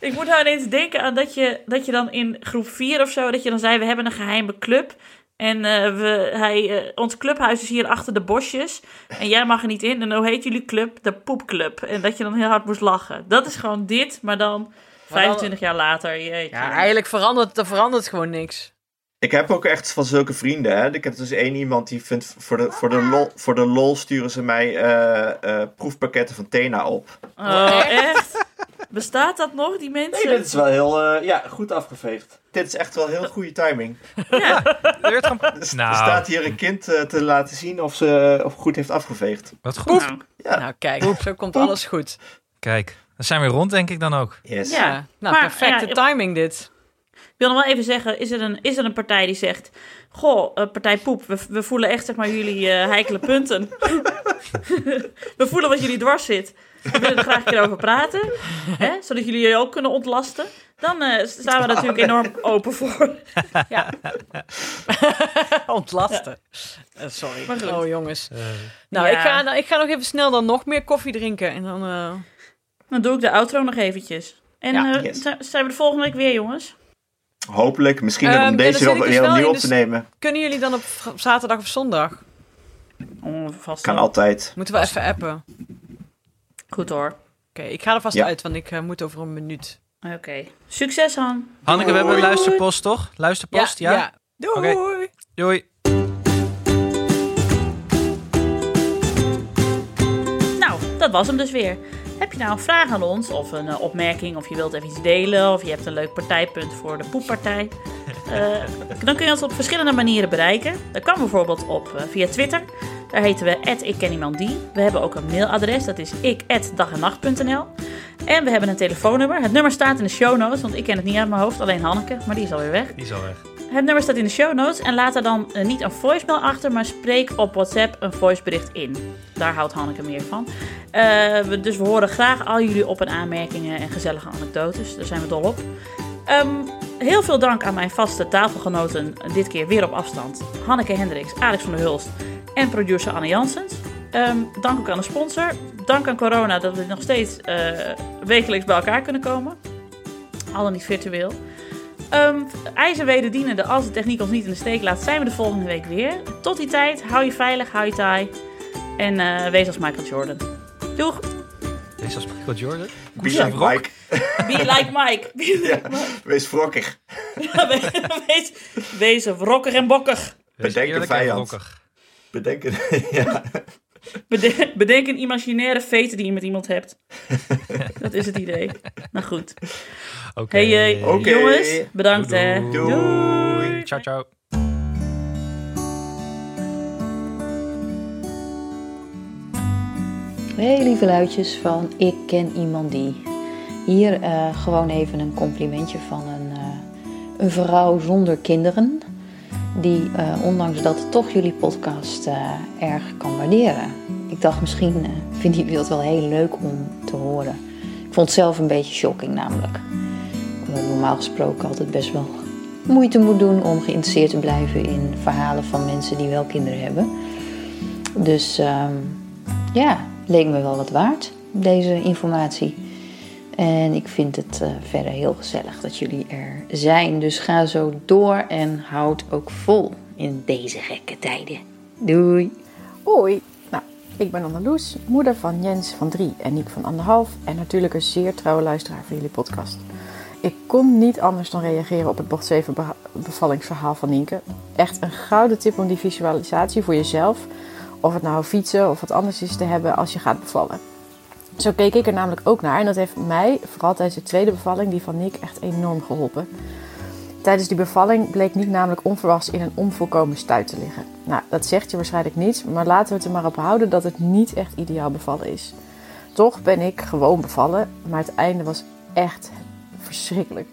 Ik moet nou ineens denken aan dat je, dat je dan in groep 4 of zo... dat je dan zei, we hebben een geheime club... En eh, we, hij, eh, ons clubhuis is hier achter de bosjes. En jij mag er niet in. En hoe heet jullie club? De Poepclub. En dat je dan heel hard moest lachen. Dat is gewoon dit, maar dan Maar dan- 25 jaar later. Jeetje. Ja, eigenlijk verandert, er verandert gewoon niks. Ik heb ook echt van zulke vrienden. Hè. Ik heb dus één iemand die vindt voor de, voor de, lol, voor de lol sturen ze mij eh, eh, proefpakketten van Tena op. Oh, echt? Bestaat dat nog, die mensen? Nee, dit is wel heel eh, ja, goed afgeveegd. Dit is echt wel heel goede timing. Ja. Er Nou, staat hier een kind te laten zien of ze of goed heeft afgeveegd. wat goed. Nou, Ja. Nou, kijk, zo komt alles goed. Kijk, dan zijn we rond denk ik dan ook. Yes. Ja. Ja, nou, Maar, perfecte ja, timing dit. Ik wil nog wel even zeggen, is er een, is er een partij die zegt... Goh, eh, partij Poep, we, we voelen echt zeg maar jullie eh heikele punten. *laughs* we voelen wat jullie dwars zit. We willen er graag een keer over praten. Hè? Zodat jullie je ook kunnen ontlasten. Dan eh, staan we natuurlijk enorm open voor. Ja. *laughs* Ontlasten. Eh, sorry. Maar. Oh, jongens. Nou, Ja. ik, ga, nou, ik ga nog even snel dan nog meer koffie drinken. En dan... eh, Dan doe ik de outro nog eventjes. En Ja. eh, Yes. zi- zijn we de volgende week weer, jongens? Hopelijk. Misschien Ehm, om dan deze ik dus opnieuw op te nemen. kunnen jullie dan op zaterdag of zondag? Oh, vast Kan altijd. Moeten we even appen? Oké, Goed hoor. ik ga er vast Ja. uit, want ik eh, moet over een minuut. Oké. Succes, Han. Hanneke, we hebben een luisterpost toch? Luisterpost, ja? Doei! Oké. Doei. Nou, dat was hem dus weer. Heb je nou een vraag aan ons, of een eh, opmerking, of je wilt even iets delen, of je hebt een leuk partijpunt voor de poeppartij? *laughs* eh, dan kun je ons op verschillende manieren bereiken. Dat kan bijvoorbeeld op, eh, via Twitter. Daar heten we @ikkenniemandie. We hebben ook een mailadres, dat is ik@dagennacht.nl. En we hebben een telefoonnummer. Het nummer staat in de show notes, want ik ken het niet uit mijn hoofd, alleen Hanneke, maar die is alweer weg. Die is al weg. Het nummer staat in de show notes en laat er dan eh, niet een voicemail achter, maar spreek op WhatsApp een voicebericht in. Daar houdt Hanneke meer van. Eh, dus we horen graag al jullie op- en aanmerkingen en gezellige anekdotes. Daar zijn we dol op. Ehm, heel veel dank aan mijn vaste tafelgenoten, dit keer weer op afstand. Hanneke Hendricks, Alex van der Hulst en producer Anne Janssens. Ehm, dank ook aan de sponsor. Dank aan corona dat we nog steeds eh, wekelijks bij elkaar kunnen komen. Al dan niet virtueel. Ehm ijzer wederdienende, als de techniek ons niet in de steek laat, zijn we de volgende week weer. Tot die tijd, hou je veilig, hou je taai. En eh, wees als Michael Jordan. Doeg! Deze als Michael Jordan. Be like. Mike. Be like Mike. Be like *laughs* Ja, wees wrokkig. *laughs* Wees, wees wrokkig en bokkig. Wees Bedenk een vijand. wrokkig. Bedenken, *laughs* ja. Bede- bedenk een imaginaire fete die je met iemand hebt. *laughs* dat is het idee. Nou goed. Oké. Hey, eh, jongens, bedankt hè. Doei. Doei. Ciao, ciao. Hey lieve luidjes van Ik ken iemand die. Hier eh, gewoon even een complimentje van een, eh, een vrouw zonder kinderen. Die eh, ondanks dat toch jullie podcast eh, erg kan waarderen. Ik dacht misschien eh, vinden jullie dat wel heel leuk om te horen. Ik vond het zelf een beetje shocking namelijk. Omdat ik normaal gesproken altijd best wel moeite moet doen om geïnteresseerd te blijven in verhalen van mensen die wel kinderen hebben. Dus ehm, ja, leek me wel wat waard, deze informatie. En ik vind het eh, verder heel gezellig dat jullie er zijn. Dus ga zo door en houd ook vol in deze gekke tijden. Doei! Hoi, nou, ik ben Anneloes, moeder van Jens van 3 en Niek van anderhalf en natuurlijk een zeer trouwe luisteraar van jullie podcast. Ik kon niet anders dan reageren op het bocht 7 be- bevallingsverhaal van Nienke. Echt een gouden tip om die visualisatie voor jezelf, of het nou fietsen of wat anders is, te hebben als je gaat bevallen. Zo keek ik er namelijk ook naar en dat heeft mij, vooral tijdens de tweede bevalling, die van Niek, echt enorm geholpen. Tijdens die bevalling bleek Niek namelijk onverwachts in een onvolkomen stuit te liggen. Nou, dat zegt je waarschijnlijk niets, maar laten we het er maar op houden dat het niet echt ideaal bevallen is. Toch ben ik gewoon bevallen, maar het einde was echt verschrikkelijk.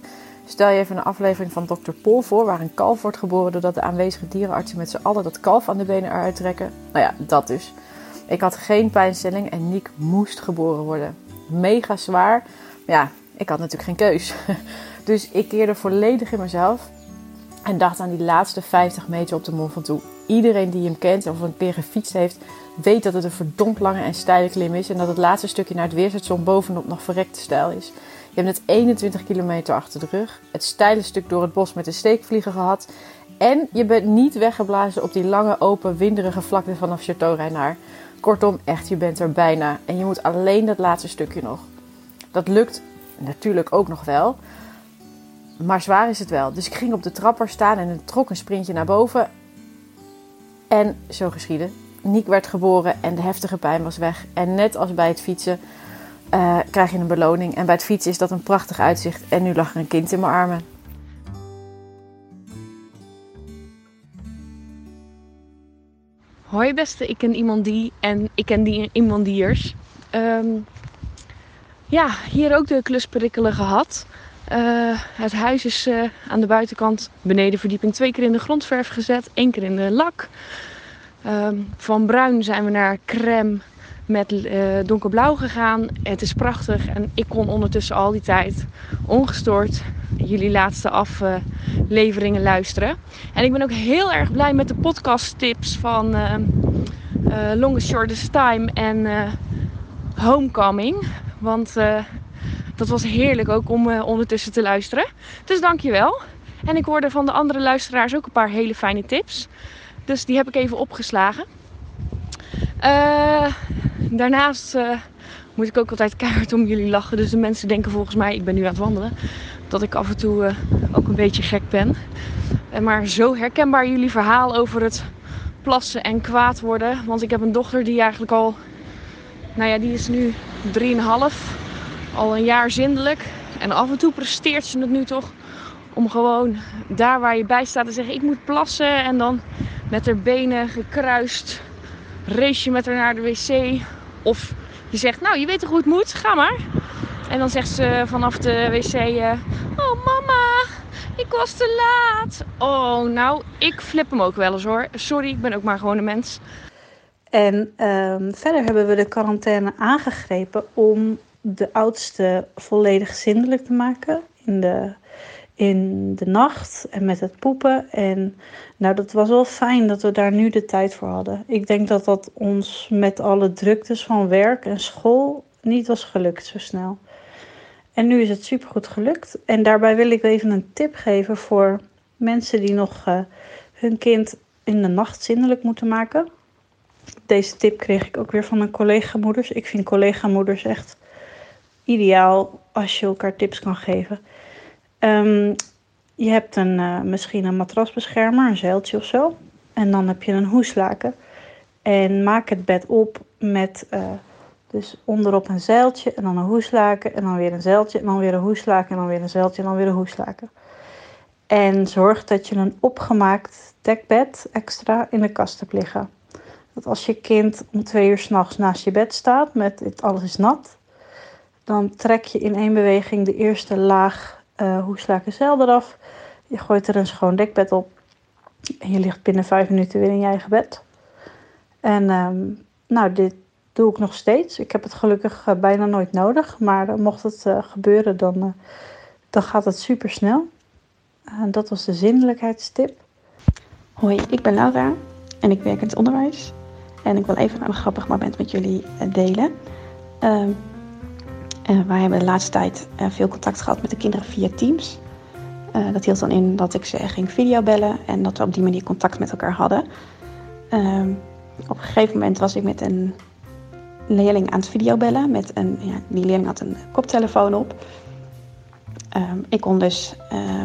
Stel je even een aflevering van Dr. Pol voor, waar een kalf wordt geboren doordat de aanwezige dierenartsen met z'n allen dat kalf aan de benen eruit trekken. Nou ja, dat dus. Ik had geen pijnstelling en Niek moest geboren worden. Mega zwaar. Maar ja, ik had natuurlijk geen keus. *laughs* Dus ik keerde volledig in mezelf en dacht aan die laatste 50 meter op de Mont Ventoux. Iedereen die hem kent of een keer gefietst heeft, weet dat het een verdomd lange en steile klim is. En dat het laatste stukje naar het weerstation bovenop nog verrekte stijl is. Je hebt net 21 kilometer achter de rug. Het steile stuk door het bos met de steekvliegen gehad. En je bent niet weggeblazen op die lange, open, winderige vlakte vanaf Chateau Reinaard. Kortom, echt, je bent er bijna. En je moet alleen dat laatste stukje nog. Dat lukt natuurlijk ook nog wel. Maar zwaar is het wel. Dus ik ging op de trapper staan en trok een sprintje naar boven. En zo geschiedde. Niek werd geboren en de heftige pijn was weg. En net als bij het fietsen eh, krijg je een beloning. En bij het fietsen is dat een prachtig uitzicht. En nu lag er een kind in mijn armen. Hoi beste, ik ken iemand die en ik ken die iemandiers. Ehm ja, hier ook de klusperikkelen gehad. Eh, het huis is eh, aan de buitenkant, benedenverdieping, twee keer in de grondverf gezet, één keer in de lak. Ehm, van bruin zijn we naar crème met eh, donkerblauw gegaan. Het is prachtig en ik kon ondertussen al die tijd ongestoord jullie laatste afleveringen luisteren. En ik ben ook heel erg blij met de podcasttips van eh, eh, Longest Shortest Time en Homecoming. Want dat was heerlijk ook om ondertussen te luisteren. Dus dankjewel. En ik hoorde van de andere luisteraars ook een paar hele fijne tips. Dus die heb ik even opgeslagen. Eh, daarnaast eh, moet ik ook altijd keihard om jullie lachen. Dus de mensen denken volgens mij, ik ben nu aan het wandelen, dat ik af en toe eh, ook een beetje gek ben. Eh, maar zo herkenbaar jullie verhaal over het plassen en kwaad worden. Want ik heb een dochter die eigenlijk al, nou ja, die is nu 3,5. Al een jaar zindelijk. En af en toe presteert ze het nu toch om gewoon daar waar je bij staat te zeggen: Ik moet plassen. En dan met haar benen gekruist race je met haar naar de wc. Of je zegt: Nou, je weet toch hoe het moet? Ga maar. En dan zegt ze vanaf de wc: eh, Oh, mama, ik was te laat. Oh, nou, ik flip hem ook wel eens hoor. Sorry, ik ben ook maar gewoon een mens. En ehm, verder hebben we de quarantaine aangegrepen om de oudste volledig zindelijk te maken in de, in de nacht en met het poepen. En nou, dat was wel fijn dat we daar nu de tijd voor hadden. Ik denk dat dat ons met alle druktes van werk en school niet was gelukt zo snel. En nu is het supergoed gelukt. En daarbij wil ik even een tip geven voor mensen die nog eh, hun kind in de nacht zindelijk moeten maken. Deze tip kreeg ik ook weer van mijn collega-moeders. Ik vind collega-moeders echt ideaal als je elkaar tips kan geven. Ehm, je hebt een, eh, misschien een matrasbeschermer, een zeiltje of zo. En dan heb je een hoeslaken. En maak het bed op met uh, dus onderop een zeiltje en dan een hoeslaken en dan weer een zeiltje en dan weer een hoeslaken en dan weer een zeiltje en dan weer een hoeslaken. En zorg dat je een opgemaakt dekbed extra in de kast hebt liggen. Dat als je kind om twee uur s'nachts naast je bed staat met alles is nat, dan trek je in één beweging de eerste laag uh, hoeslaken zeil eraf. Je gooit er een schoon dekbed op en je ligt binnen vijf minuten weer in je eigen bed. En um, nou, dit doe ik nog steeds. Ik heb het gelukkig uh, bijna nooit nodig. Maar uh, mocht het gebeuren, dan, dan gaat het super snel. dat was de zindelijkheidstip. Hoi, ik ben Laura en ik werk in het onderwijs. En ik wil even een grappig moment met jullie delen. Ehm, wij hebben de laatste tijd veel contact gehad met de kinderen via Teams. dat hield dan in dat ik ze ging videobellen en dat we op die manier contact met elkaar hadden. Ehm, op een gegeven moment was ik met een leerling aan het videobellen. Met een, ja, die leerling had een koptelefoon op. Ehm, ik kon dus uh,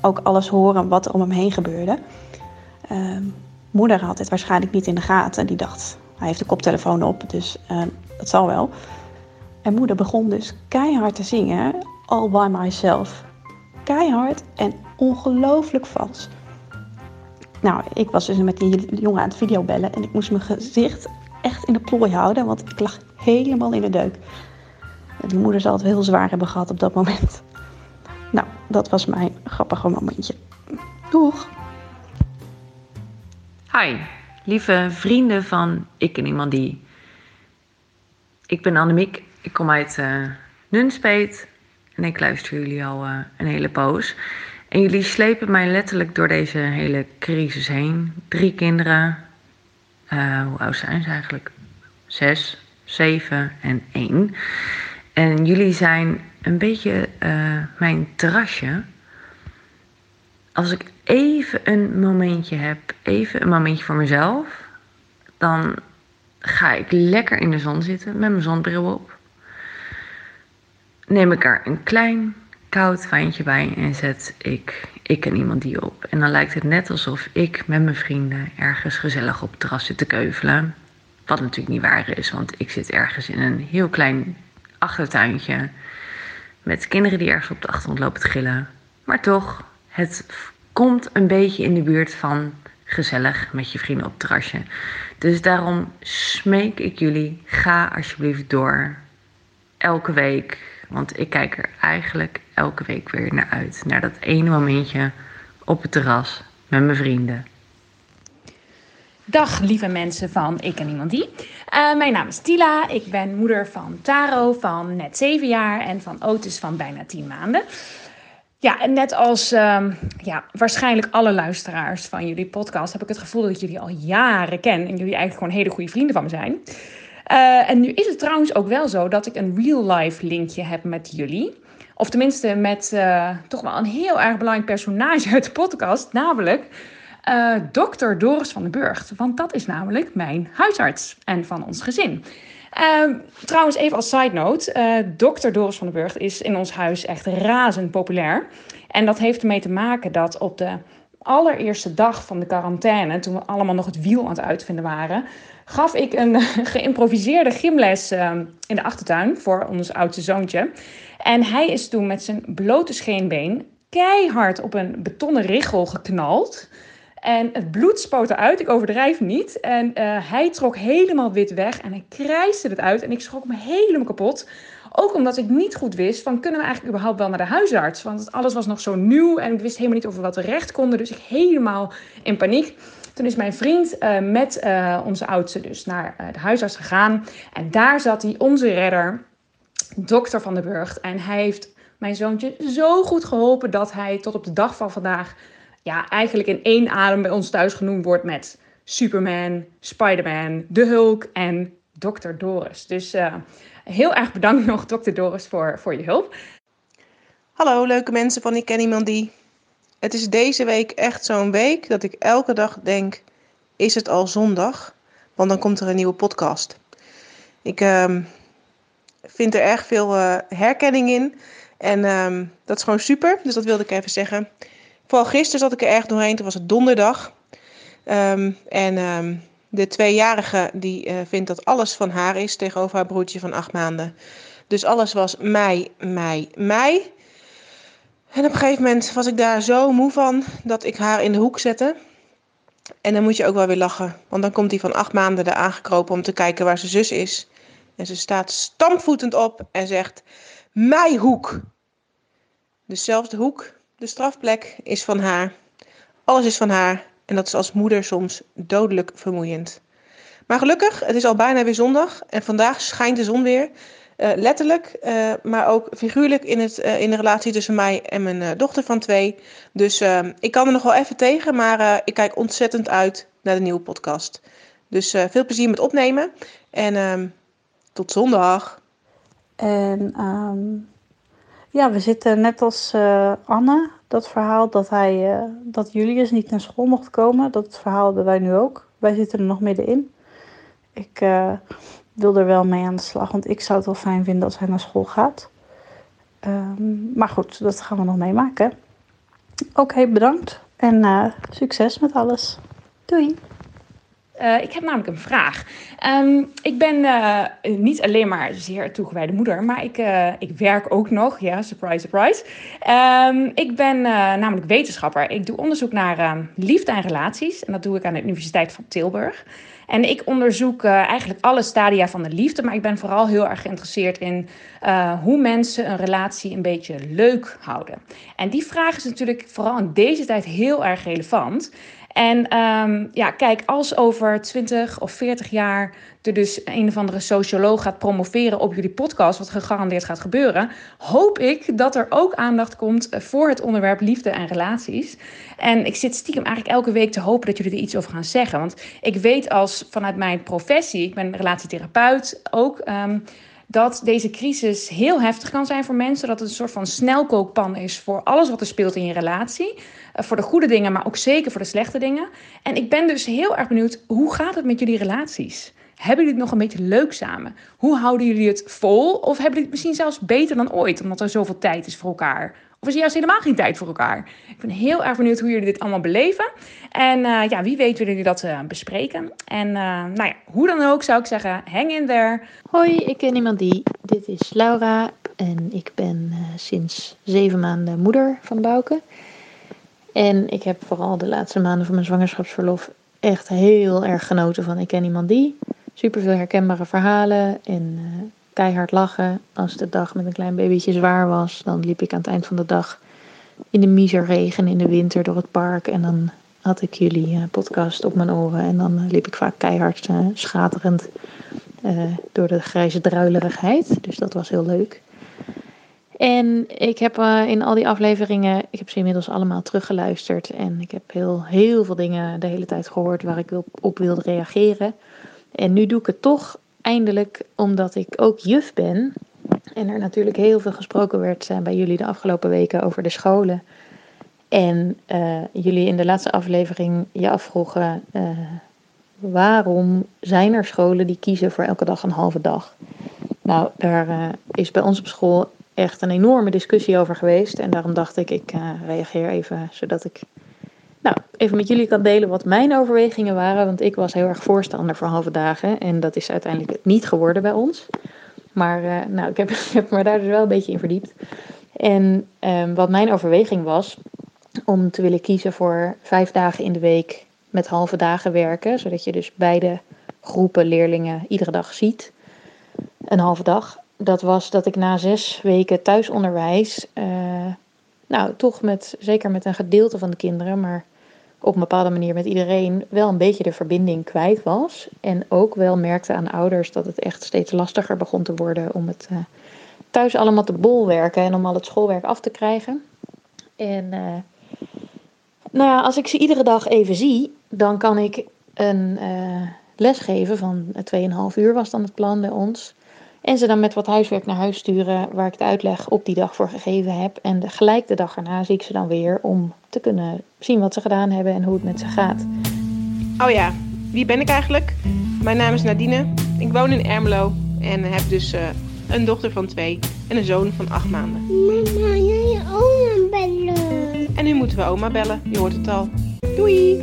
ook alles horen wat er om hem heen gebeurde. Moeder had het waarschijnlijk niet in de gaten. Die dacht, hij heeft de koptelefoon op, dus dat zal wel. En moeder begon dus keihard te zingen, all by myself. Keihard en ongelooflijk vals. Nou, ik was dus met die jongen aan het videobellen en ik moest mijn gezicht echt in de plooi houden, want ik lag helemaal in de deuk. Die moeder zal het heel zwaar hebben gehad op dat moment. Nou, dat was mijn grappige momentje. Doeg! Hi, lieve vrienden van Ik en Iemand Die. Ik ben Annemiek, ik kom uit uh, Nunspeet en ik luister jullie al uh, een hele poos. En jullie slepen mij letterlijk door deze hele crisis heen. Drie kinderen. Uh, hoe oud zijn ze eigenlijk? Zes, zeven en één. En jullie zijn een beetje mijn terrasje. Als ik even een momentje heb, even een momentje voor mezelf, dan ga ik lekker in de zon zitten met mijn zonbril op. Neem ik er een klein koud wijntje bij en zet ik ik en iemand die op. En dan lijkt het net alsof ik met mijn vrienden ergens gezellig op het terras zit te keuvelen. Wat natuurlijk niet waar is, want ik zit ergens in een heel klein achtertuintje. Met kinderen die ergens op de achtergrond lopen te gillen. Maar toch, het komt een beetje in de buurt van gezellig met je vrienden op het terrasje. Dus daarom smeek ik jullie, ga alsjeblieft door. Elke week want ik kijk er eigenlijk elke week weer naar uit. Naar dat ene momentje op het terras met mijn vrienden. Dag lieve mensen van Ik en Iemand Die. Uh, mijn naam is Tila. Ik ben moeder van Taro van net 7 jaar en van Otis van bijna 10 maanden. Ja, en net als um, ja, waarschijnlijk alle luisteraars van jullie podcast heb ik het gevoel dat ik jullie al jaren ken en jullie eigenlijk gewoon hele goede vrienden van me zijn. Uh, en nu is het trouwens ook wel zo dat ik een real-life linkje heb met jullie. Of tenminste met uh, toch wel een heel erg belangrijk personage uit de podcast, namelijk uh, dokter Doris van den Burgt. Want dat is namelijk mijn huisarts en van ons gezin. Uh, trouwens, even als side note: uh, dokter Doris van den Burgt is in ons huis echt razend populair. En dat heeft ermee te maken dat op de allereerste dag van de quarantaine, toen we allemaal nog het wiel aan het uitvinden waren, gaf ik een *laughs* geïmproviseerde gymles ehm, in de achtertuin voor ons oudste zoontje. En hij is toen met zijn blote scheenbeen keihard op een betonnen richel geknald. En het bloed spoot eruit, ik overdrijf niet. En uh, hij trok helemaal wit weg en hij krijste het uit. En ik schrok me helemaal kapot. Ook omdat ik niet goed wist van kunnen we eigenlijk überhaupt wel naar de huisarts? Want alles was nog zo nieuw en ik wist helemaal niet of we wat terecht konden. Dus ik helemaal in paniek. Toen is mijn vriend uh, met uh, onze oudste dus naar uh, de huisarts gegaan. En daar zat hij, onze redder, dokter van de Burgt. En hij heeft mijn zoontje zo goed geholpen dat hij tot op de dag van vandaag... ja, eigenlijk in één adem bij ons thuis genoemd wordt met Superman, Spider-Man, de Hulk en dokter Doris. Dus heel erg bedankt *laughs* nog, dokter Doris, voor, voor je hulp. Hallo leuke mensen van Ik Ken Iemand Die. Het is deze week echt zo'n week dat ik elke dag denk: is het al zondag? Want dan komt er een nieuwe podcast. Ik um, vind er erg veel uh, herkenning in. En um, dat is gewoon super. Dus dat wilde ik even zeggen. Vooral gisteren zat ik er erg doorheen. Toen was het donderdag. Um, en De tweejarige die uh, vindt dat alles van haar is tegenover haar broertje van acht maanden. Dus alles was mij, mij, mij. En op een gegeven moment was ik daar zo moe van dat ik haar in de hoek zette. En dan moet je ook wel weer lachen. Want dan komt die van acht maanden er aangekropen om te kijken waar zijn zus is. En ze staat stampvoetend op en zegt: Mijn hoek. Dus zelfs de hoek, de strafplek, is van haar. Alles is van haar. En dat is als moeder soms dodelijk vermoeiend. Maar gelukkig, het is al bijna weer zondag. En vandaag schijnt de zon weer. Uh, letterlijk, uh, maar ook figuurlijk in, het, uh, in de relatie tussen mij en mijn dochter van twee. Dus ik kan er nog wel even tegen, maar ik kijk ontzettend uit naar de nieuwe podcast. Dus veel plezier met opnemen en ehm, tot zondag. En um, ja, we zitten net als Anne, dat verhaal dat, hij, dat Julius niet naar school mocht komen. Dat verhaal hebben wij nu ook. Wij zitten er nog middenin. Ik wil er wel mee aan de slag. Want ik zou het wel fijn vinden als hij naar school gaat. Um, maar goed, dat gaan we nog meemaken. Oké, bedankt. En uh, succes met alles. Doei. Uh, ik heb namelijk een vraag. Um, ik ben uh, niet alleen maar zeer toegewijde moeder, maar ik, ik werk ook nog. Ja, surprise, surprise. Um, ik ben namelijk wetenschapper. Ik doe onderzoek naar liefde en relaties. En dat doe ik aan de Universiteit van Tilburg. En ik onderzoek eigenlijk alle stadia van de liefde, maar ik ben vooral heel erg geïnteresseerd in hoe mensen een relatie een beetje leuk houden. En die vraag is natuurlijk vooral in deze tijd heel erg relevant. En um, ja, kijk, als over 20 of 40 jaar er dus een of andere socioloog gaat promoveren op jullie podcast, wat gegarandeerd gaat gebeuren, hoop ik dat er ook aandacht komt voor het onderwerp liefde en relaties. En ik zit stiekem eigenlijk elke week te hopen dat jullie er iets over gaan zeggen. Want ik weet als vanuit mijn professie, ik ben relatietherapeut ook. Um, dat deze crisis heel heftig kan zijn voor mensen. Dat het een soort van snelkookpan is voor alles wat er speelt in je relatie. Uh, voor de goede dingen, maar ook zeker voor de slechte dingen. En ik ben dus heel erg benieuwd, hoe gaat het met jullie relaties? Hebben jullie het nog een beetje leuk samen? Hoe houden jullie het vol? Of hebben jullie het misschien zelfs beter dan ooit, omdat er zoveel tijd is voor elkaar? Of is er juist helemaal geen tijd voor elkaar? Ik ben heel erg benieuwd hoe jullie dit allemaal beleven. En uh, ja, wie weet willen jullie dat uh, bespreken. En nou ja, hoe dan ook zou ik zeggen, hang in there. Hoi, ik ken iemand die. Dit is Laura en ik ben sinds zeven maanden moeder van Bouke. En ik heb vooral de laatste maanden van mijn zwangerschapsverlof echt heel erg genoten van Ik ken iemand die. Super veel herkenbare verhalen en keihard lachen. Als de dag met een klein babytje zwaar was, dan liep ik aan het eind van de dag in de miserregen in de winter door het park. En dan had ik jullie uh, podcast op mijn oren. En dan uh, liep ik vaak keihard schaterend door de grijze druilerigheid. Dus dat was heel leuk. En ik heb in al die afleveringen, ik heb ze inmiddels allemaal teruggeluisterd. En ik heb heel, heel veel dingen de hele tijd gehoord waar ik op, wilde reageren. En nu doe ik het toch eindelijk, omdat ik ook juf ben. En er natuurlijk heel veel gesproken werd uh, bij jullie de afgelopen weken over de scholen. En uh, jullie in de laatste aflevering je afvroegen: waarom zijn er scholen die kiezen voor elke dag een halve dag? Nou, daar is bij ons op school echt een enorme discussie over geweest. En daarom dacht ik, ik reageer even zodat ik nou, even met jullie kan delen wat mijn overwegingen waren. Want ik was heel erg voorstander voor halve dagen. En dat is uiteindelijk niet geworden bij ons. Maar uh, nou, ik heb, *laughs* ik heb me daar dus wel een beetje in verdiept. En um, wat mijn overweging was, om te willen kiezen voor vijf dagen in de week met halve dagen werken. Zodat je dus beide groepen leerlingen iedere dag ziet. Een halve dag. Dat was dat ik na zes weken thuisonderwijs, uh, nou toch met, zeker met een gedeelte van de kinderen, maar op een bepaalde manier met iedereen wel een beetje de verbinding kwijt was. En ook wel merkte aan ouders dat het echt steeds lastiger begon te worden om het uh, thuis allemaal te bolwerken en om al het schoolwerk af te krijgen. En uh, nou ja, als ik ze iedere dag even zie, dan kan ik een les geven van 2,5 uur was dan het plan bij ons. En ze dan met wat huiswerk naar huis sturen waar ik de uitleg op die dag voor gegeven heb. En de, gelijk de dag erna zie ik ze dan weer om te kunnen zien wat ze gedaan hebben en hoe het met ze gaat. Oh ja, wie ben ik eigenlijk? Mijn naam is Nadine. Ik woon in Ermelo en heb dus uh, een dochter van twee en een zoon van acht maanden. Mama, je oma bellen. En nu moeten we oma bellen, je hoort het al. Doei!